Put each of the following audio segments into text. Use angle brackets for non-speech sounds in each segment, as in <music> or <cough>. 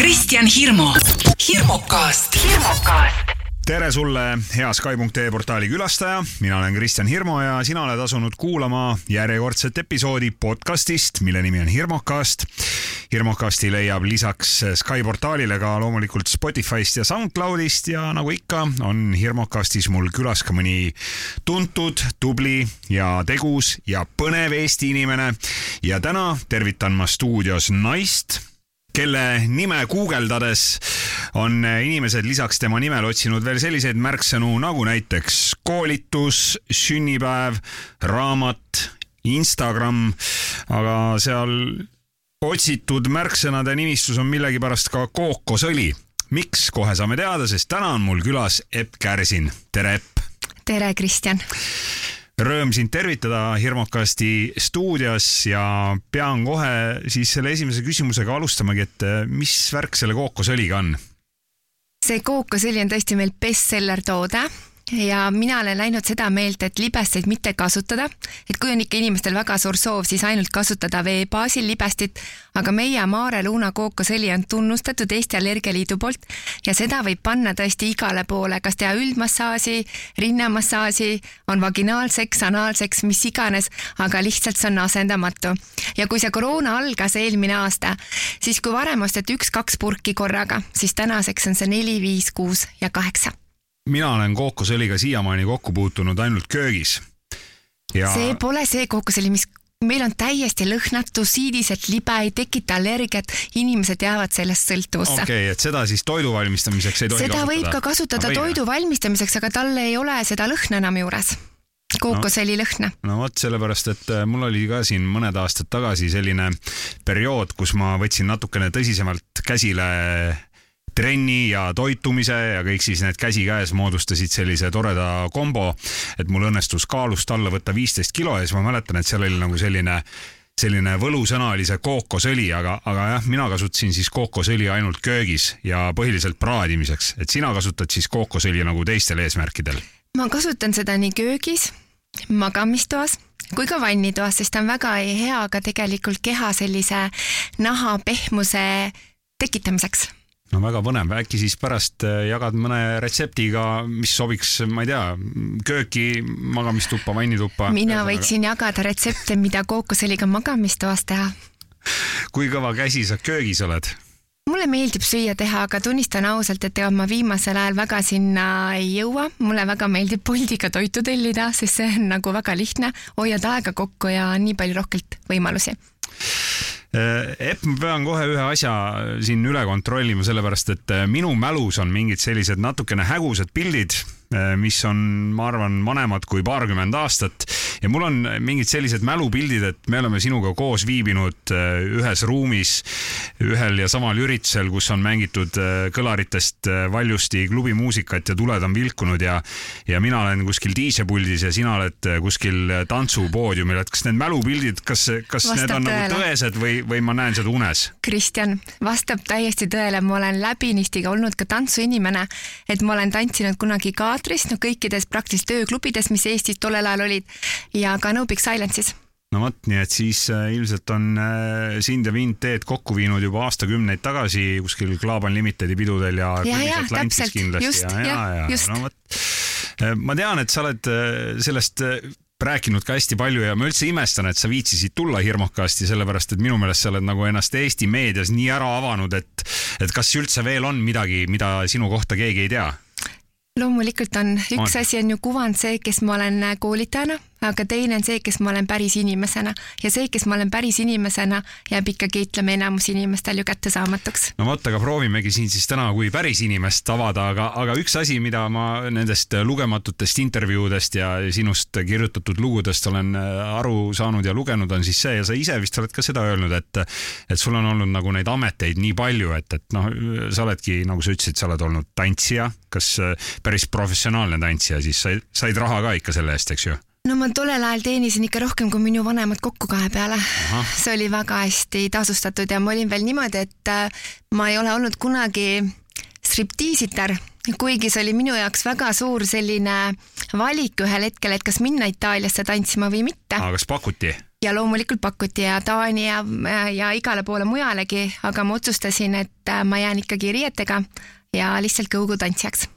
Kristjan Hirmu, hirmukast, hirmukast tere sulle, hea Sky.ee portaali külastaja, mina olen Kristjan Hirmu ja sina oled asunud kuulama järjekordset episoodi podcastist, mille nimi on Hirmukast. hirmukasti leiab lisaks Sky portaalile ka loomulikult Spotify'st ja SoundCloud'ist ja nagu ikka, on Hirmukastis mul külas ka mõni tuntud, tubli ja tegus ja põnev Eesti inimene. ja täna tervitan ma stuudios naist kelle nime guugeldades on inimesed lisaks tema nimele otsinud veel selliseid märksõnu nagu näiteks koolitus, sünnipäev, raamat, Instagram, aga seal otsitud märksõnade nimistus on millegipärast ka kookosõli. miks, kohe saame teada, sest täna on mul külas Epp Kärsin. tere, Epp! tere, Kristjan! Rõõm sind tervitada Hirmukasti stuudios ja pean kohe siis selle esimese küsimusega alustamagi, et mis värk selle kookosõliga on? see kookosõli on tõesti meil bestseller toode ja mina olen läinud seda meelt, et libesteid mitte kasutada, et kui on ikka inimestel väga suur soov, siis ainult kasutada vee baasil libestit, aga meie Maare Luna kookosõli on tunnustatud Eesti Allergialiidu poolt. Ja seda võib panna tõesti igale poole, kas teha üldmassaaži, rinnamassaaži, on vaginaalseks, anaalseks, mis iganes, aga lihtsalt see on asendamatu. ja kui see koroona algas eelmine aasta, siis kui varem osteti üks-kaks purki korraga, siis tänaseks on see neli, viis, kuus ja kaheksa mina olen kookosõliga siiamaani kokku puutunud ainult köögis. Ja... see pole see kookosõli, mis meil on täiesti lõhnatu, siidiselt libe, ei tekita allergiat, inimesed jäävad sellest sõltuvusse. okei okay,, et seda siis toidu valmistamiseks ei tohi seda kasutada? võib ka kasutada no, toidu valmistamiseks, aga tal ei ole seda lõhna enam juures kookosõli no, lõhna. no vot, sellepärast, et äh, mul oli ka siin mõned aastad tagasi selline periood, kus ma võtsin natukene tõsisemalt käsile trenni ja toitumise ja kõik siis need käsikäes moodustasid sellise toreda kombo, et mul õnnestus kaalust alla võtta viisteist kilo ja siis ma mäletan, et seal oli nagu selline selline võlusõna oli see kookosõli, aga, aga jah, mina kasutasin siis kookosõli ainult köögis ja põhiliselt praadimiseks, et sina kasutad siis kookosõli nagu teistel eesmärkidel? ma kasutan seda nii köögis, magamistoas kui ka vannitoas, sest ta on väga hea ka tegelikult keha sellise naha pehmuse tekitamiseks no väga põnev, äkki siis pärast äh, jagad mõne retseptiga, mis sobiks, ma ei tea, kööki, magamistuppa, vannituppa. mina võiksin jagada retsepte, mida kookosõliga magamistoas teha. kui kõva käsi sa köögis oled? mulle meeldib süüa teha, aga tunnistan ausalt, et ega ma viimasel ajal väga sinna ei jõua. mulle väga meeldib Boltiga toitu tellida, sest see on nagu väga lihtne, hoiad aega kokku ja nii palju rohkelt võimalusi Epp, ma pean kohe ühe asja siin üle kontrollima, sellepärast et äh, minu mälus on mingid sellised natukene hägusad pildid mis on, ma arvan, vanemad kui paarkümmend aastat ja mul on mingid sellised mälupildid, et me oleme sinuga koos viibinud äh, ühes ruumis ühel ja samal üritusel, kus on mängitud äh, kõlaritest valjusti klubimuusikat ja tuled on vilkunud ja ja mina olen kuskil DJ puldis ja sina oled kuskil tantsupoodiumil, et kas need mälupildid, kas, kas vastab need on tõele. nagu tõesed või, või ma näen seda unes? Kristjan, vastab täiesti tõele, ma olen läbinisti olnud ka tantsuinimene, et ma olen tantsinud kunagi ka teatris, no kõikides praktiliselt ööklubides, mis Eestis tollel ajal olid ja ka No Big Silence'is no vot, nii et siis äh, ilmselt on äh, sind ja mind teed kokku viinud juba aastakümneid tagasi kuskil Klaaban Limitedi pidudel ja. ja, ja täpselt, just, jah, just. no vot, äh, ma tean, et sa oled sellest rääkinud ka hästi palju ja ma üldse imestan, et sa viitsisid tulla hirmukasti, sellepärast et minu meelest sa oled nagu ennast Eesti meedias nii ära avanud, et, et kas üldse veel on midagi, mida sinu kohta keegi ei tea? Loomulikult on, üks on. asi on ju kuvand see, kes ma olen koolitajana aga teine on see, kes ma olen päris inimesena ja see, kes ma olen päris inimesena, jääb ikkagi, ütleme, enamus inimestel ju kättesaamatuks. no vot, aga proovimegi siin siis täna kui päris inimest avada, aga, aga üks asi, mida ma nendest lugematutest intervjuudest ja sinust kirjutatud lugudest olen äh, aru saanud ja lugenud, on siis see ja sa ise vist oled ka seda öelnud, et et sul on olnud nagu neid ameteid nii palju, et, et noh, sa oledki, nagu sa ütlesid, sa oled olnud tantsija, kas äh, päris professionaalne tantsija, siis said, said raha ka ikka selle eest, eks ju? No ma tollel ajal teenisin ikka rohkem kui minu vanemad kokku kahe peale. see oli väga hästi tasustatud ja ma olin veel niimoodi, et äh, ma ei ole olnud kunagi striptiisitar, kuigi see oli minu jaoks väga suur selline valik ühel hetkel, et kas minna Itaaliasse tantsima või mitte. aga kas pakuti? ja loomulikult pakuti ja Taani ja, ja igale poole mujalegi, aga ma otsustasin, et ma jään ikkagi riietega ja lihtsalt kõugutantsijaks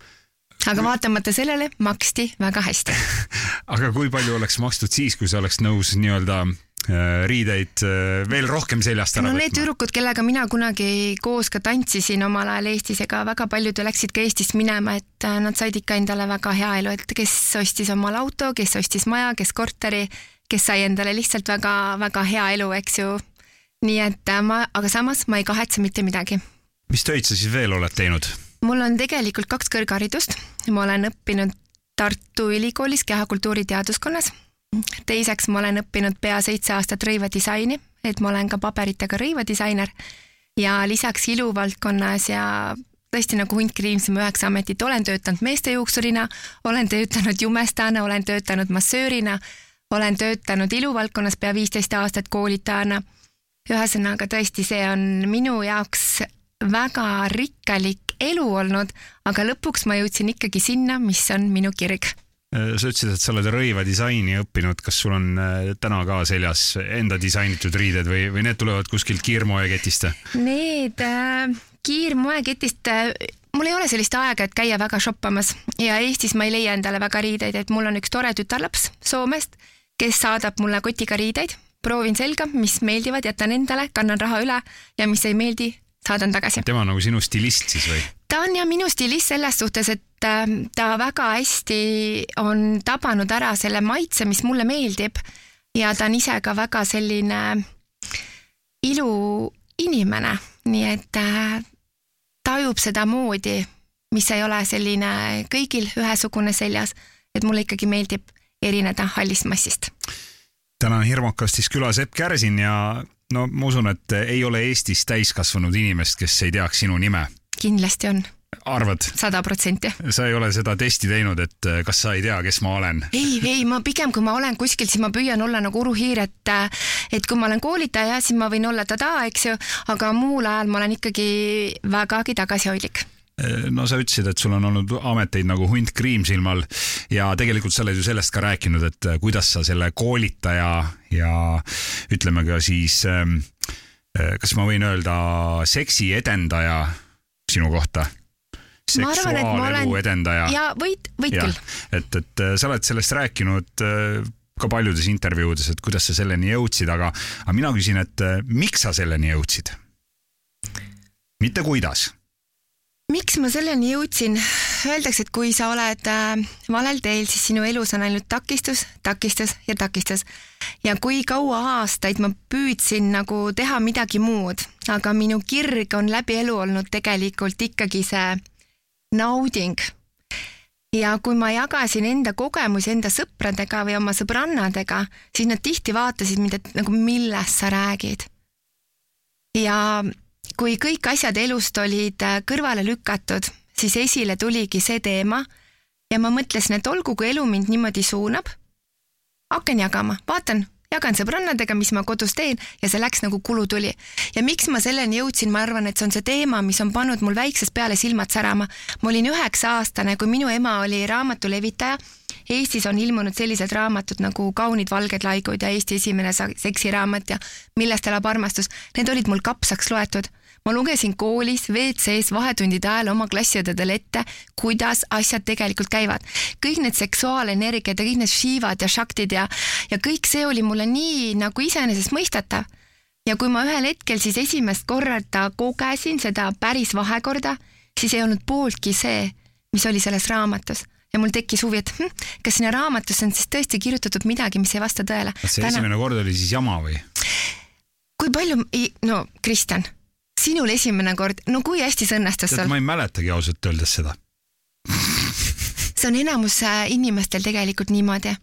aga vaatamata sellele maksti väga hästi <laughs> aga kui palju oleks makstud siis, kui sa oleks nõus nii-öelda äh, riideid äh, veel rohkem seljast ära no need tüdrukud, kellega mina kunagi koos ka tantsisin omal ajal Eestis, ega väga paljud ju läksid ka Eestist minema, et äh, nad said ikka endale väga hea elu, et kes ostis omale auto, kes ostis maja, kes korteri, kes sai endale lihtsalt väga-väga hea elu, eks ju. nii et ma, aga samas ma ei kahetse mitte midagi. mis töid sa siis veel oled teinud? Mul on tegelikult kaks kõrgharidust, ma olen õppinud Tartu Ülikoolis kehakultuuri teaduskonnas. teiseks ma olen õppinud pea seitse aastat rõivadisaini, et ma olen ka paberitega rõivadisainer ja lisaks iluvaldkonnas ja tõesti nagu hunt kriimsime üheksa ametit, olen töötanud meestejuuksurina, olen töötanud jumestajana, olen töötanud massöörina, olen töötanud iluvaldkonnas pea viisteist aastat koolitajana. ühesõnaga tõesti, see on minu jaoks väga rikkalik elu olnud, aga lõpuks ma jõudsin ikkagi sinna, mis on minu kirg. Äh, sa ütlesid, et sa oled rõivadisaini õppinud, kas sul on äh, täna ka seljas enda disainitud riided või, või need tulevad kuskilt kiirmoeketist? Need äh, kiirmoeketist äh, mul ei ole sellist aega, et käia väga shoppamas ja Eestis ma ei leia endale väga riideid, et mul on üks tore tütarlaps Soomest, kes saadab mulle kotiga riideid, proovin selga, mis meeldivad, jätan endale, kannan raha üle ja mis ei meeldi, saadan tagasi. tema on nagu sinu stilist siis või? ta on ja minu stilist selles suhtes, et äh, ta väga hästi on tabanud ära selle maitse, mis mulle meeldib ja ta on ise ka väga selline iluinimene, nii et äh, tajub seda moodi, mis ei ole selline kõigil ühesugune seljas, et mulle ikkagi meeldib erineda hallist massist. täna on hirmukastis külas Epp Kärsin ja no ma usun, et ei ole Eestis täiskasvanud inimest, kes ei teaks sinu nime. kindlasti on. arvad? sada protsenti. sa ei ole seda testi teinud, et eh, kas sa ei tea, kes ma olen? ei, ei, ma pigem, kui ma olen kuskil, siis ma püüan olla nagu uruhiir, et eh, et kui ma olen koolitaja, siis ma võin olla tada, eks ju, aga muul ajal ma olen ikkagi vägagi tagasihoidlik no sa ütlesid, et sul on olnud ameteid nagu hunt kriimsilmal ja tegelikult sa oled ju sellest ka rääkinud, et äh, kuidas sa selle koolitaja ja ütleme ka siis, ähm, äh, kas ma võin öelda seksi edendaja sinu kohta? seksuaalelu edendaja. ja võid, võid ja, küll. et, et äh, sa oled sellest rääkinud ka paljudes intervjuudes, et kuidas sa selleni jõudsid, aga, aga mina küsin, et miks sa selleni jõudsid? mitte kuidas miks ma selleni jõudsin? Öeldakse, et kui sa oled äh, valel teel, siis sinu elus on ainult takistus, takistus ja takistus. ja kui kaua aastaid ma püüdsin nagu teha midagi muud, aga minu kirg on läbi elu olnud tegelikult ikkagi see nauding. ja kui ma jagasin enda kogemusi enda sõpradega või oma sõbrannadega, siis nad tihti vaatasid mind, et nagu millest sa räägid. ja kui kõik asjad elust olid äh, kõrvale lükatud, siis esile tuligi see teema ja ma mõtlesin, et olgu, kui elu mind niimoodi suunab, hakkan jagama, vaatan, jagan sõbrannadega, mis ma kodus teen ja see läks nagu kulutuli. ja miks ma selleni jõudsin, ma arvan, et see on see teema, mis on pannud mul väiksest peale silmad särama. ma olin üheksa aastane, kui minu ema oli raamatu levitaja Eestis on ilmunud sellised raamatud nagu Kaunid valged laigud ja Eesti esimene seksiraamat ja Millest elab armastus. Need olid mul kapsaks loetud ma lugesin koolis WC-s vahetundide ajal oma klassiõdedele ette, kuidas asjad tegelikult käivad. kõik need seksuaalenergiad ja kõik need shivad ja shaktid ja, ja kõik see oli mulle nii nagu iseenesestmõistetav. ja kui ma ühel hetkel siis esimest korda kogesin seda päris vahekorda, siis ei olnud pooltki see, mis oli selles raamatus ja mul tekkis huvi, et hm, kas sinna raamatusse on siis tõesti kirjutatud midagi, mis ei vasta tõele. kas see Täna... esimene kord oli siis jama või? kui palju, no Kristjan sinul esimene kord, no kui hästi see õnnestus sul? ma ei mäletagi ausalt öeldes seda <laughs> see on enamus äh, inimestel tegelikult niimoodi,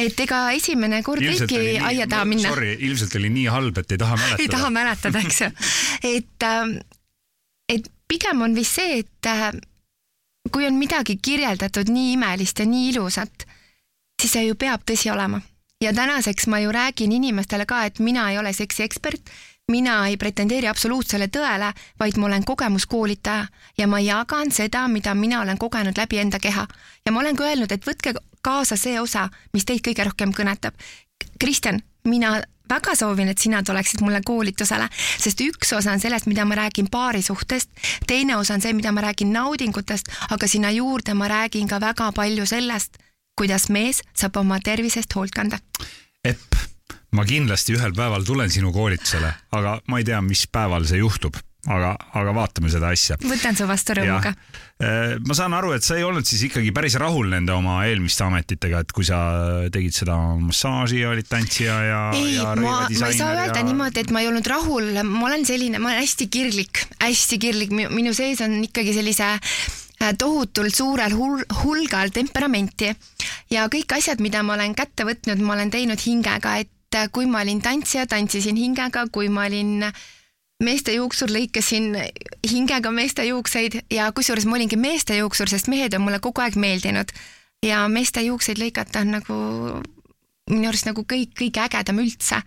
et ega esimene kord võibki aia taha minna. Sorry, ilmselt oli nii halb, et ei taha mäletada. <laughs> ei taha mäletada, eks ju. <laughs> et, ähm, et pigem on vist see, et äh, kui on midagi kirjeldatud nii imelist ja nii ilusat, siis see ju peab tõsi olema. ja tänaseks ma ju räägin inimestele ka, et mina ei ole seksiekspert mina ei pretendeeri absoluutsele tõele, vaid ma olen kogemuskoolitaja ja ma jagan seda, mida mina olen kogenud läbi enda keha. ja ma olen ka öelnud, et võtke kaasa see osa, mis teid kõige rohkem kõnetab. Kristjan, mina väga soovin, et sina tuleksid mulle koolitusele, sest üks osa on sellest, mida ma räägin paarisuhtest, teine osa on see, mida ma räägin naudingutest, aga sinna juurde ma räägin ka väga palju sellest, kuidas mees saab oma tervisest hoolt kanda. Epp, ma kindlasti ühel päeval tulen sinu koolitusele, aga ma ei tea, mis päeval see juhtub aga, aga vaatame seda asja. võtan su vastu rõõmuga. Äh, ma saan aru, et sa ei olnud siis ikkagi päris rahul nende oma eelmiste ametitega, et kui sa tegid seda massaaži ja olid tantsija ja. ei, ma, ma ei saa öelda ja... niimoodi, et ma ei olnud rahul, ma olen selline, ma olen hästi kirglik, hästi kirglik, minu sees on ikkagi sellise äh, tohutult suurel hul hulgal temperamenti ja kõik asjad, mida ma olen kätte võtnud, ma olen teinud hingega, et äh, kui ma olin tantsija, tantsisin hingega, kui ma olin meeste juuksur, lõikasin hingega meeste juukseid ja kusjuures ma olingi meeste juuksur, sest mehed on mulle kogu aeg meeldinud. ja meeste juukseid lõigata on nagu minu arust nagu kõik, kõige ägedam üldse.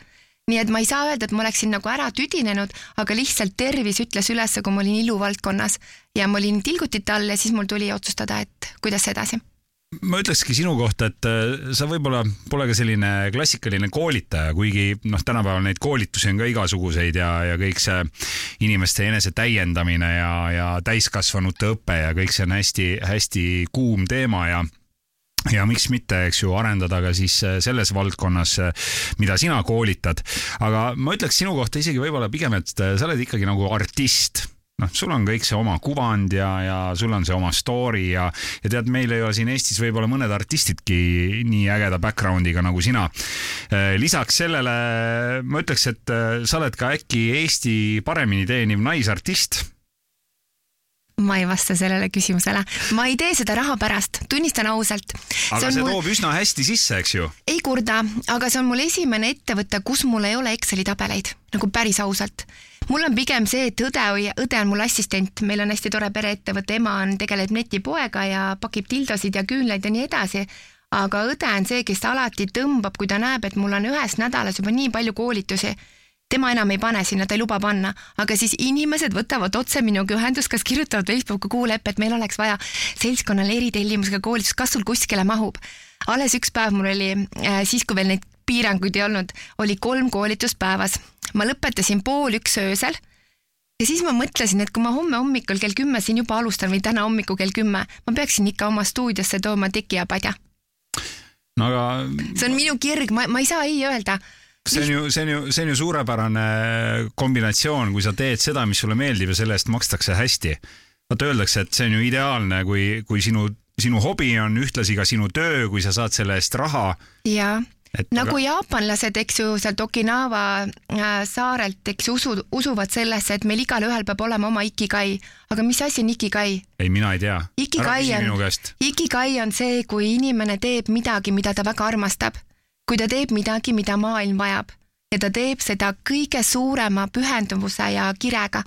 nii et ma ei saa öelda, et ma oleksin nagu ära tüdinenud, aga lihtsalt tervis ütles üles, kui ma olin iluvaldkonnas ja ma olin tilgutite all ja siis mul tuli otsustada, et kuidas edasi ma ütlekski sinu kohta, et äh, sa võib-olla pole ka selline klassikaline koolitaja, kuigi noh, tänapäeval neid koolitusi on ka igasuguseid ja, ja kõik see inimeste enese täiendamine ja, ja täiskasvanute õpe ja kõik see on hästi-hästi kuum teema ja ja miks mitte, eks ju, arendada ka siis äh, selles valdkonnas, äh, mida sina koolitad. aga ma ütleks sinu kohta isegi võib-olla pigem, et sa oled ikkagi nagu artist noh, sul on kõik see oma kuvand ja, ja sul on see oma story ja, ja tead, meil ei ole siin Eestis võib-olla mõned artistidki nii ägeda background'iga nagu sina. Äh, lisaks sellele ma ütleks, et äh, sa oled ka äkki Eesti paremini teeniv naisartist ma ei vasta sellele küsimusele, ma ei tee seda raha pärast, tunnistan ausalt. aga see, see mul... toob üsna hästi sisse, eks ju? ei kurda, aga see on mul esimene ettevõte, kus mul ei ole Exceli tabeleid, nagu päris ausalt. Mul on pigem see, et õde, õde on mul assistent, meil on hästi tore pereettevõte, ema on, tegeleb netipoega ja pakib tildosid ja küünlaid ja nii edasi. Aga õde on see, kes alati tõmbab, kui ta näeb, et mul on ühes nädalas juba nii palju koolitusi tema enam ei pane sinna, ta ei luba panna, aga siis inimesed võtavad otse minuga ühendust, kas kirjutavad Facebooki kuuleppe, et meil oleks vaja seltskonnale eritellimusega koolitust, kas sul kuskile mahub. alles üks päev mul oli äh, siis, kui veel neid piiranguid ei olnud, oli kolm koolitust päevas. ma lõpetasin pool üks öösel ja siis ma mõtlesin, et kui ma homme hommikul kell kümme siin juba alustan või täna hommikul kell kümme, ma peaksin ikka oma stuudiosse tooma teki ja padja. no aga. see on minu kirg, ma, ma ei saa ei öelda see on ju, see on ju, see on ju suurepärane kombinatsioon, kui sa teed seda, mis sulle meeldib ja selle eest makstakse hästi. vaata, öeldakse, et see on ju ideaalne, kui, kui sinu, sinu hobi on ühtlasi ka sinu töö, kui sa saad selle eest raha. jaa nagu aga... jaapanlased, eks ju, sealt Okinawa äh, saarelt, eks ju, usu, usuvad sellesse, et meil igalühel peab olema oma ikigai. aga mis asi on ikigai? ei, mina ei tea. ikigai on, ikigai on see, kui inimene teeb midagi, mida ta väga armastab kui ta teeb midagi, mida maailm vajab. Ja ta teeb seda kõige suurema pühendumuse ja kirega.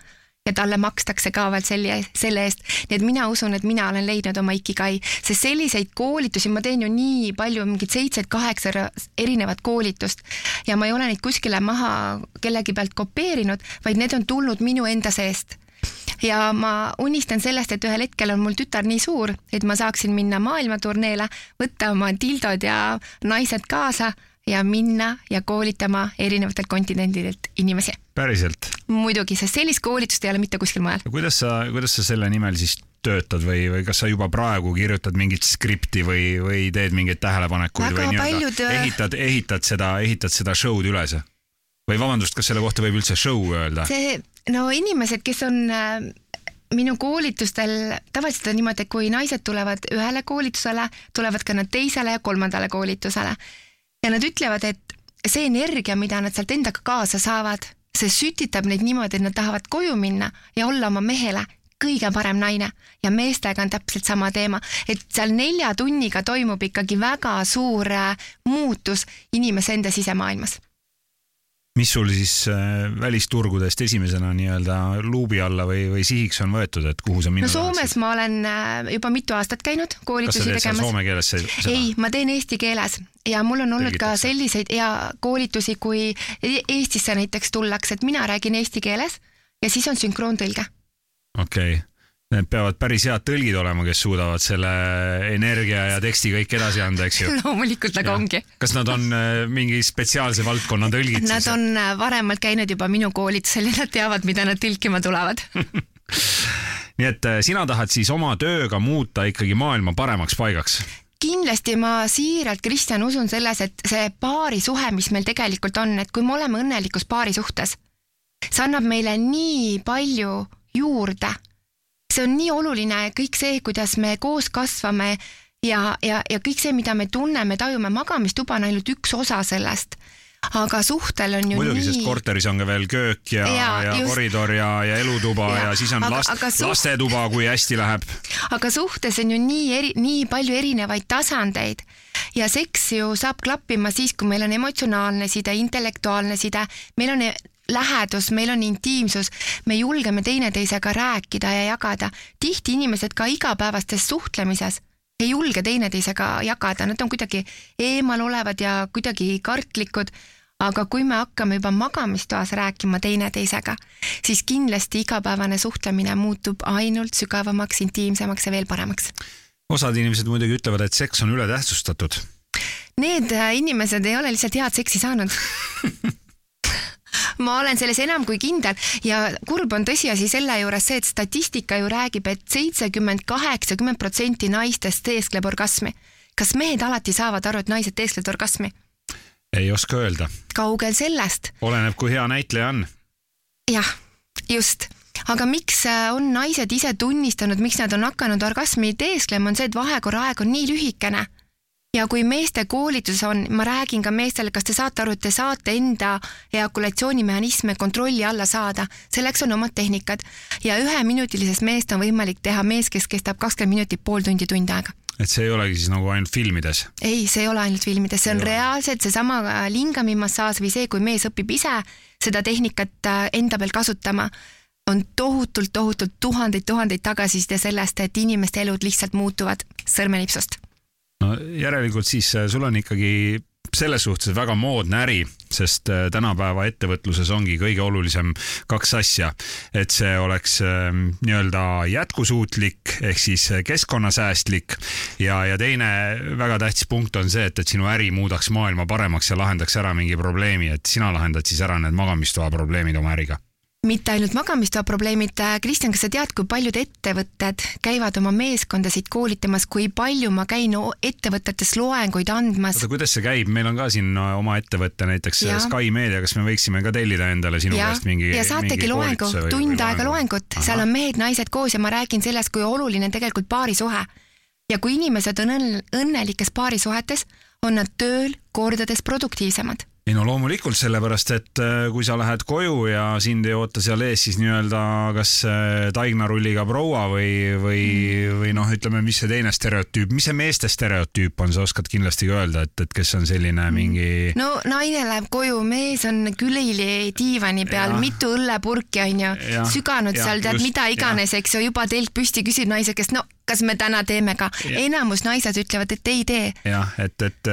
Ja talle makstakse ka veel selle, selle eest. nii et mina usun, et mina olen leidnud oma ikigai, sest selliseid koolitusi ma teen ju nii palju, mingid seitse-kaheksa erinevat koolitust. Ja ma ei ole neid kuskile maha kellegi pealt kopeerinud, vaid need on tulnud minu enda seest ja ma unistan sellest, et ühel hetkel on mul tütar nii suur, et ma saaksin minna maailmaturneele, võtta oma tildod ja naised kaasa ja minna ja koolitama erinevatelt kontinentidelt inimesi. päriselt? muidugi, sest sellist koolitust ei ole mitte kuskil mujal. kuidas sa, kuidas sa selle nimel siis töötad või, või kas sa juba praegu kirjutad mingit skripti või, või teed mingeid tähelepanekuid Väga või nii-öelda paljud... Äh, ehitad, ehitad seda, ehitad seda show'd üles? Või vabandust, kas selle kohta võib üldse show öelda? see, no inimesed, kes on äh, minu koolitustel tavaliselt on niimoodi, et kui naised tulevad ühele koolitusele, tulevad ka nad teisele ja kolmandale koolitusele. ja nad ütlevad, et see energia, mida nad sealt endaga kaasa saavad, see sütitab neid niimoodi, et nad tahavad koju minna ja olla oma mehele kõige parem naine ja meestega on täpselt sama teema, et seal nelja tunniga toimub ikkagi väga suur äh, muutus inimese enda sisemaailmas mis sul siis äh, välisturgudest esimesena nii-öelda luubi alla või, või sihiks on võetud, et kuhu sa minna no Soomes tahaksid? ma olen äh, juba mitu aastat käinud koolitusi tegemas. soome keeles seda? ei, ma teen eesti keeles ja mul on olnud Tegitakse. ka selliseid ja koolitusi, kui e-, Eestisse näiteks tullakse, et mina räägin eesti keeles ja siis on sünkroontõlge. okei okay Need peavad päris head tõlgid olema, kes suudavad selle energia ja teksti kõik edasi anda, eks ju. <laughs> loomulikult, aga ongi. kas nad on äh, mingi spetsiaalse valdkonna tõlgid Nad siis? on äh, varemalt käinud juba minu koolitusel ja nad teavad, mida nad tõlkima tulevad <laughs> nii et äh, sina tahad siis oma tööga muuta ikkagi maailma paremaks paigaks? kindlasti ma siiralt, Kristjan, usun selles, et see paarisuhe, mis meil tegelikult on, et kui me oleme õnnelikus paarisuhtes, see annab meile nii palju juurde. See on nii oluline, kõik see, kuidas me koos kasvame ja, ja, ja kõik see, mida me tunneme, tajume, magamistuba on ainult üks osa sellest. aga suhtel on ju muidugi, sest korteris on ka veel köök ja, ja, ja just. koridor ja, ja elutuba ja, ja siis on aga- last, aga suht- lastetuba, kui hästi läheb. aga suhtes on ju nii eri, nii palju erinevaid tasandeid ja seks ju saab klappima siis, kui meil on emotsionaalne side, intellektuaalne side, meil on lähedus, meil on intiimsus, me julgeme teineteisega rääkida ja jagada. tihti inimesed ka igapäevastes suhtlemises ei julge teineteisega jagada, nad on kuidagi eemal olevad ja kuidagi kartlikud aga kui me hakkame juba magamistoas rääkima teineteisega, siis kindlasti igapäevane suhtlemine muutub ainult sügavamaks, intiimsemaks ja veel paremaks. osad inimesed muidugi ütlevad, et seks on ületähtsustatud. Need äh, inimesed ei ole lihtsalt head seksi saanud <laughs> ma olen selles enam kui kindel ja kurb on tõsiasi selle juures see, et statistika ju räägib et, et seitsekümmend, kaheksakümmend protsenti naistest teeskleb orgasmi. kas mehed alati saavad aru, et naised teesklevad orgasmi? ei oska öelda. kaugel sellest. oleneb, kui hea näitleja on. jah, just aga miks äh, on naised ise tunnistanud, miks nad on hakanud orgasmi teesklema, on see, et vahekorra aeg on nii lühikene. Ja kui meeste koolitus on, ma räägin ka meestele, kas te saate aru, et te saate enda eakulatsioonimehhanisme kontrolli alla saada, selleks on omad tehnikad. Ja üheminutilisest meest on võimalik teha mees, kes kestab kakskümmend minutit, pool tundi, tund aega. Et see ei olegi siis nagu ainult filmides? ei, see ei ole ainult filmides, see on reaalselt seesama äh, lingami massaaž või see, kui mees õpib ise seda tehnikat äh, enda peal kasutama, on tohutult, tohutult tuhandeid-tuhandeid tagasiside sellest, et inimeste elud lihtsalt muutuvad sõrmenipsust. No järelikult siis äh, sul on ikkagi selles suhtes väga moodne äri, sest äh, tänapäeva ettevõtluses ongi kõige olulisem kaks asja, et see oleks äh, nii-öelda jätkusuutlik ehk siis äh, keskkonnasäästlik. Ja, ja teine väga tähtis punkt on see, et, et sinu äri muudaks maailma paremaks ja lahendaks ära mingi probleemi, et sina lahendad siis ära need magamistoa probleemid oma äriga mitte ainult magamistoa probleemid, Kristjan, kas sa tead, kui paljud ettevõtted käivad oma meeskondasid koolitamas, kui palju ma käin ettevõtetes loenguid andmas? oota, kuidas see käib, meil on ka siin oma ettevõte näiteks ja. Sky Media, kas me võiksime ka tellida endale sinu ja. käest mingi ja saategi loengu, tund aega loengut, seal on mehed-naised koos ja ma räägin sellest, kui oluline on tegelikult paarisuhe. ja kui inimesed on õnn-, õnnelikes paarisuhetes, on nad tööl kordades produktiivsemad ei no loomulikult, sellepärast et äh, kui sa lähed koju ja sind ei oota seal ees siis nii-öelda kas äh, taignarulliga proua või, või, või noh, ütleme, mis see teine stereotüüp, mis see meeste stereotüüp on, sa oskad kindlasti ka öelda, et, et kes on selline mingi. no naine läheb koju, mees on külili diivani peal, mitu õllepurki onju, süganud ja, seal tead mida iganes, eks ju, juba telk püsti, küsib naise käest, no kas me täna teeme ka, enamus naised ütlevad, et ei tee. jah, et, et,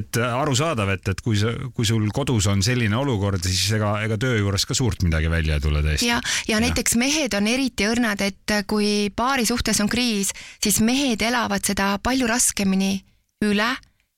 et arusaadav, et, et kui sa, kui sul kodus on selline olukord, siis ega, ega töö juures ka suurt midagi välja ei tule tõesti. ja, ja, ja näiteks mehed on eriti õrnad, et kui paari suhtes on kriis, siis mehed elavad seda palju raskemini üle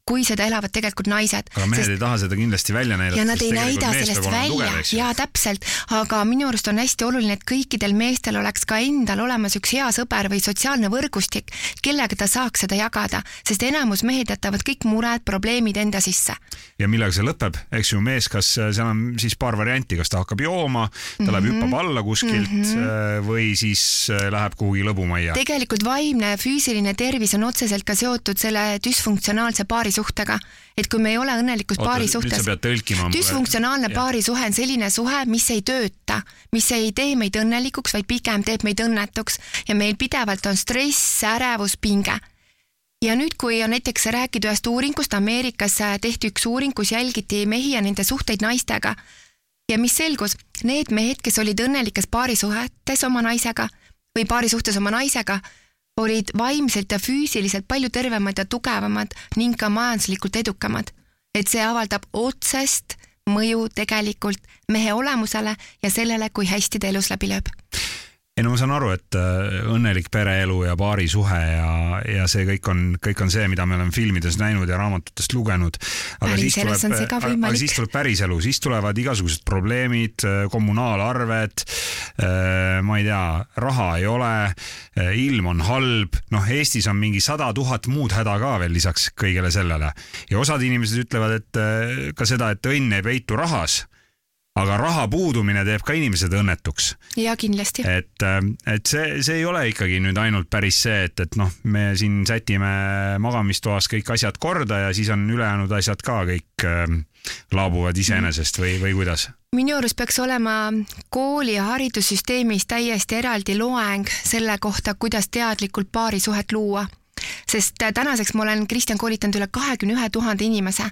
kui seda elavad tegelikult naised. aga mehed sest... ei taha seda kindlasti välja näidata. ja nad ei näida sellest välja, jaa täpselt, aga minu arust on hästi oluline, et kõikidel meestel oleks ka endal olemas üks hea sõber või sotsiaalne võrgustik, kellega ta saaks seda jagada, sest enamus mehed jätavad kõik mured, probleemid enda sisse. ja millega see lõpeb, eks ju, mees, kas seal on siis paar varianti, kas ta hakkab jooma, ta mm -hmm. läheb hüppab alla kuskilt mm -hmm. või siis äh, läheb kuhugi lõbumajja. tegelikult vaimne ja füüsiline tervis on otseselt ka seotud selle düsfunktsionaalse paari suhtega, et kui me ei ole õnnelikus Oota, paari suhtes. düsfunktsionaalne paarisuhe on selline suhe, mis ei tööta, mis ei tee meid õnnelikuks, vaid pigem teeb meid õnnetuks. Ja meil pidevalt on stress, ärevus, pinge. Ja nüüd, kui on näiteks rääkida ühest uuringust, Ameerikas tehti üks uuring, kus jälgiti mehi ja nende suhteid naistega. Ja mis selgus, need mehed, kes olid õnnelikes paarisuhetes oma naisega või paari suhtes oma naisega, olid vaimselt ja füüsiliselt palju tervemad ja tugevamad ning ka majanduslikult edukamad. et see avaldab otsest mõju tegelikult mehe olemusele ja sellele, kui hästi ta elus läbi lööb ei no ma saan aru, et äh, õnnelik pereelu ja paarisuhe ja, ja see kõik on, kõik on see, mida me oleme filmides näinud ja raamatutest lugenud. aga siis tuleb, võimalik. aga siis tuleb päriselu, siis tulevad igasugused probleemid, kommunaalarved, ma ei tea, raha ei ole, ilm on halb, noh, Eestis on mingi sada tuhat muud häda ka veel lisaks kõigele sellele. ja osad inimesed ütlevad, et äh, ka seda, et õnn ei peitu rahas aga raha puudumine teeb ka inimesed õnnetuks. ja kindlasti. et, et see, see ei ole ikkagi nüüd ainult päris see, et, et noh, me siin sätime magamistoas kõik asjad korda ja siis on ülejäänud asjad ka kõik äh, laabuvad iseenesest või, või kuidas? minu arust peaks olema kooli ja haridussüsteemis täiesti eraldi loeng selle kohta, kuidas teadlikult paarisuhet luua. sest tänaseks ma olen, Kristjan, koolitanud üle kahekümne ühe tuhande inimese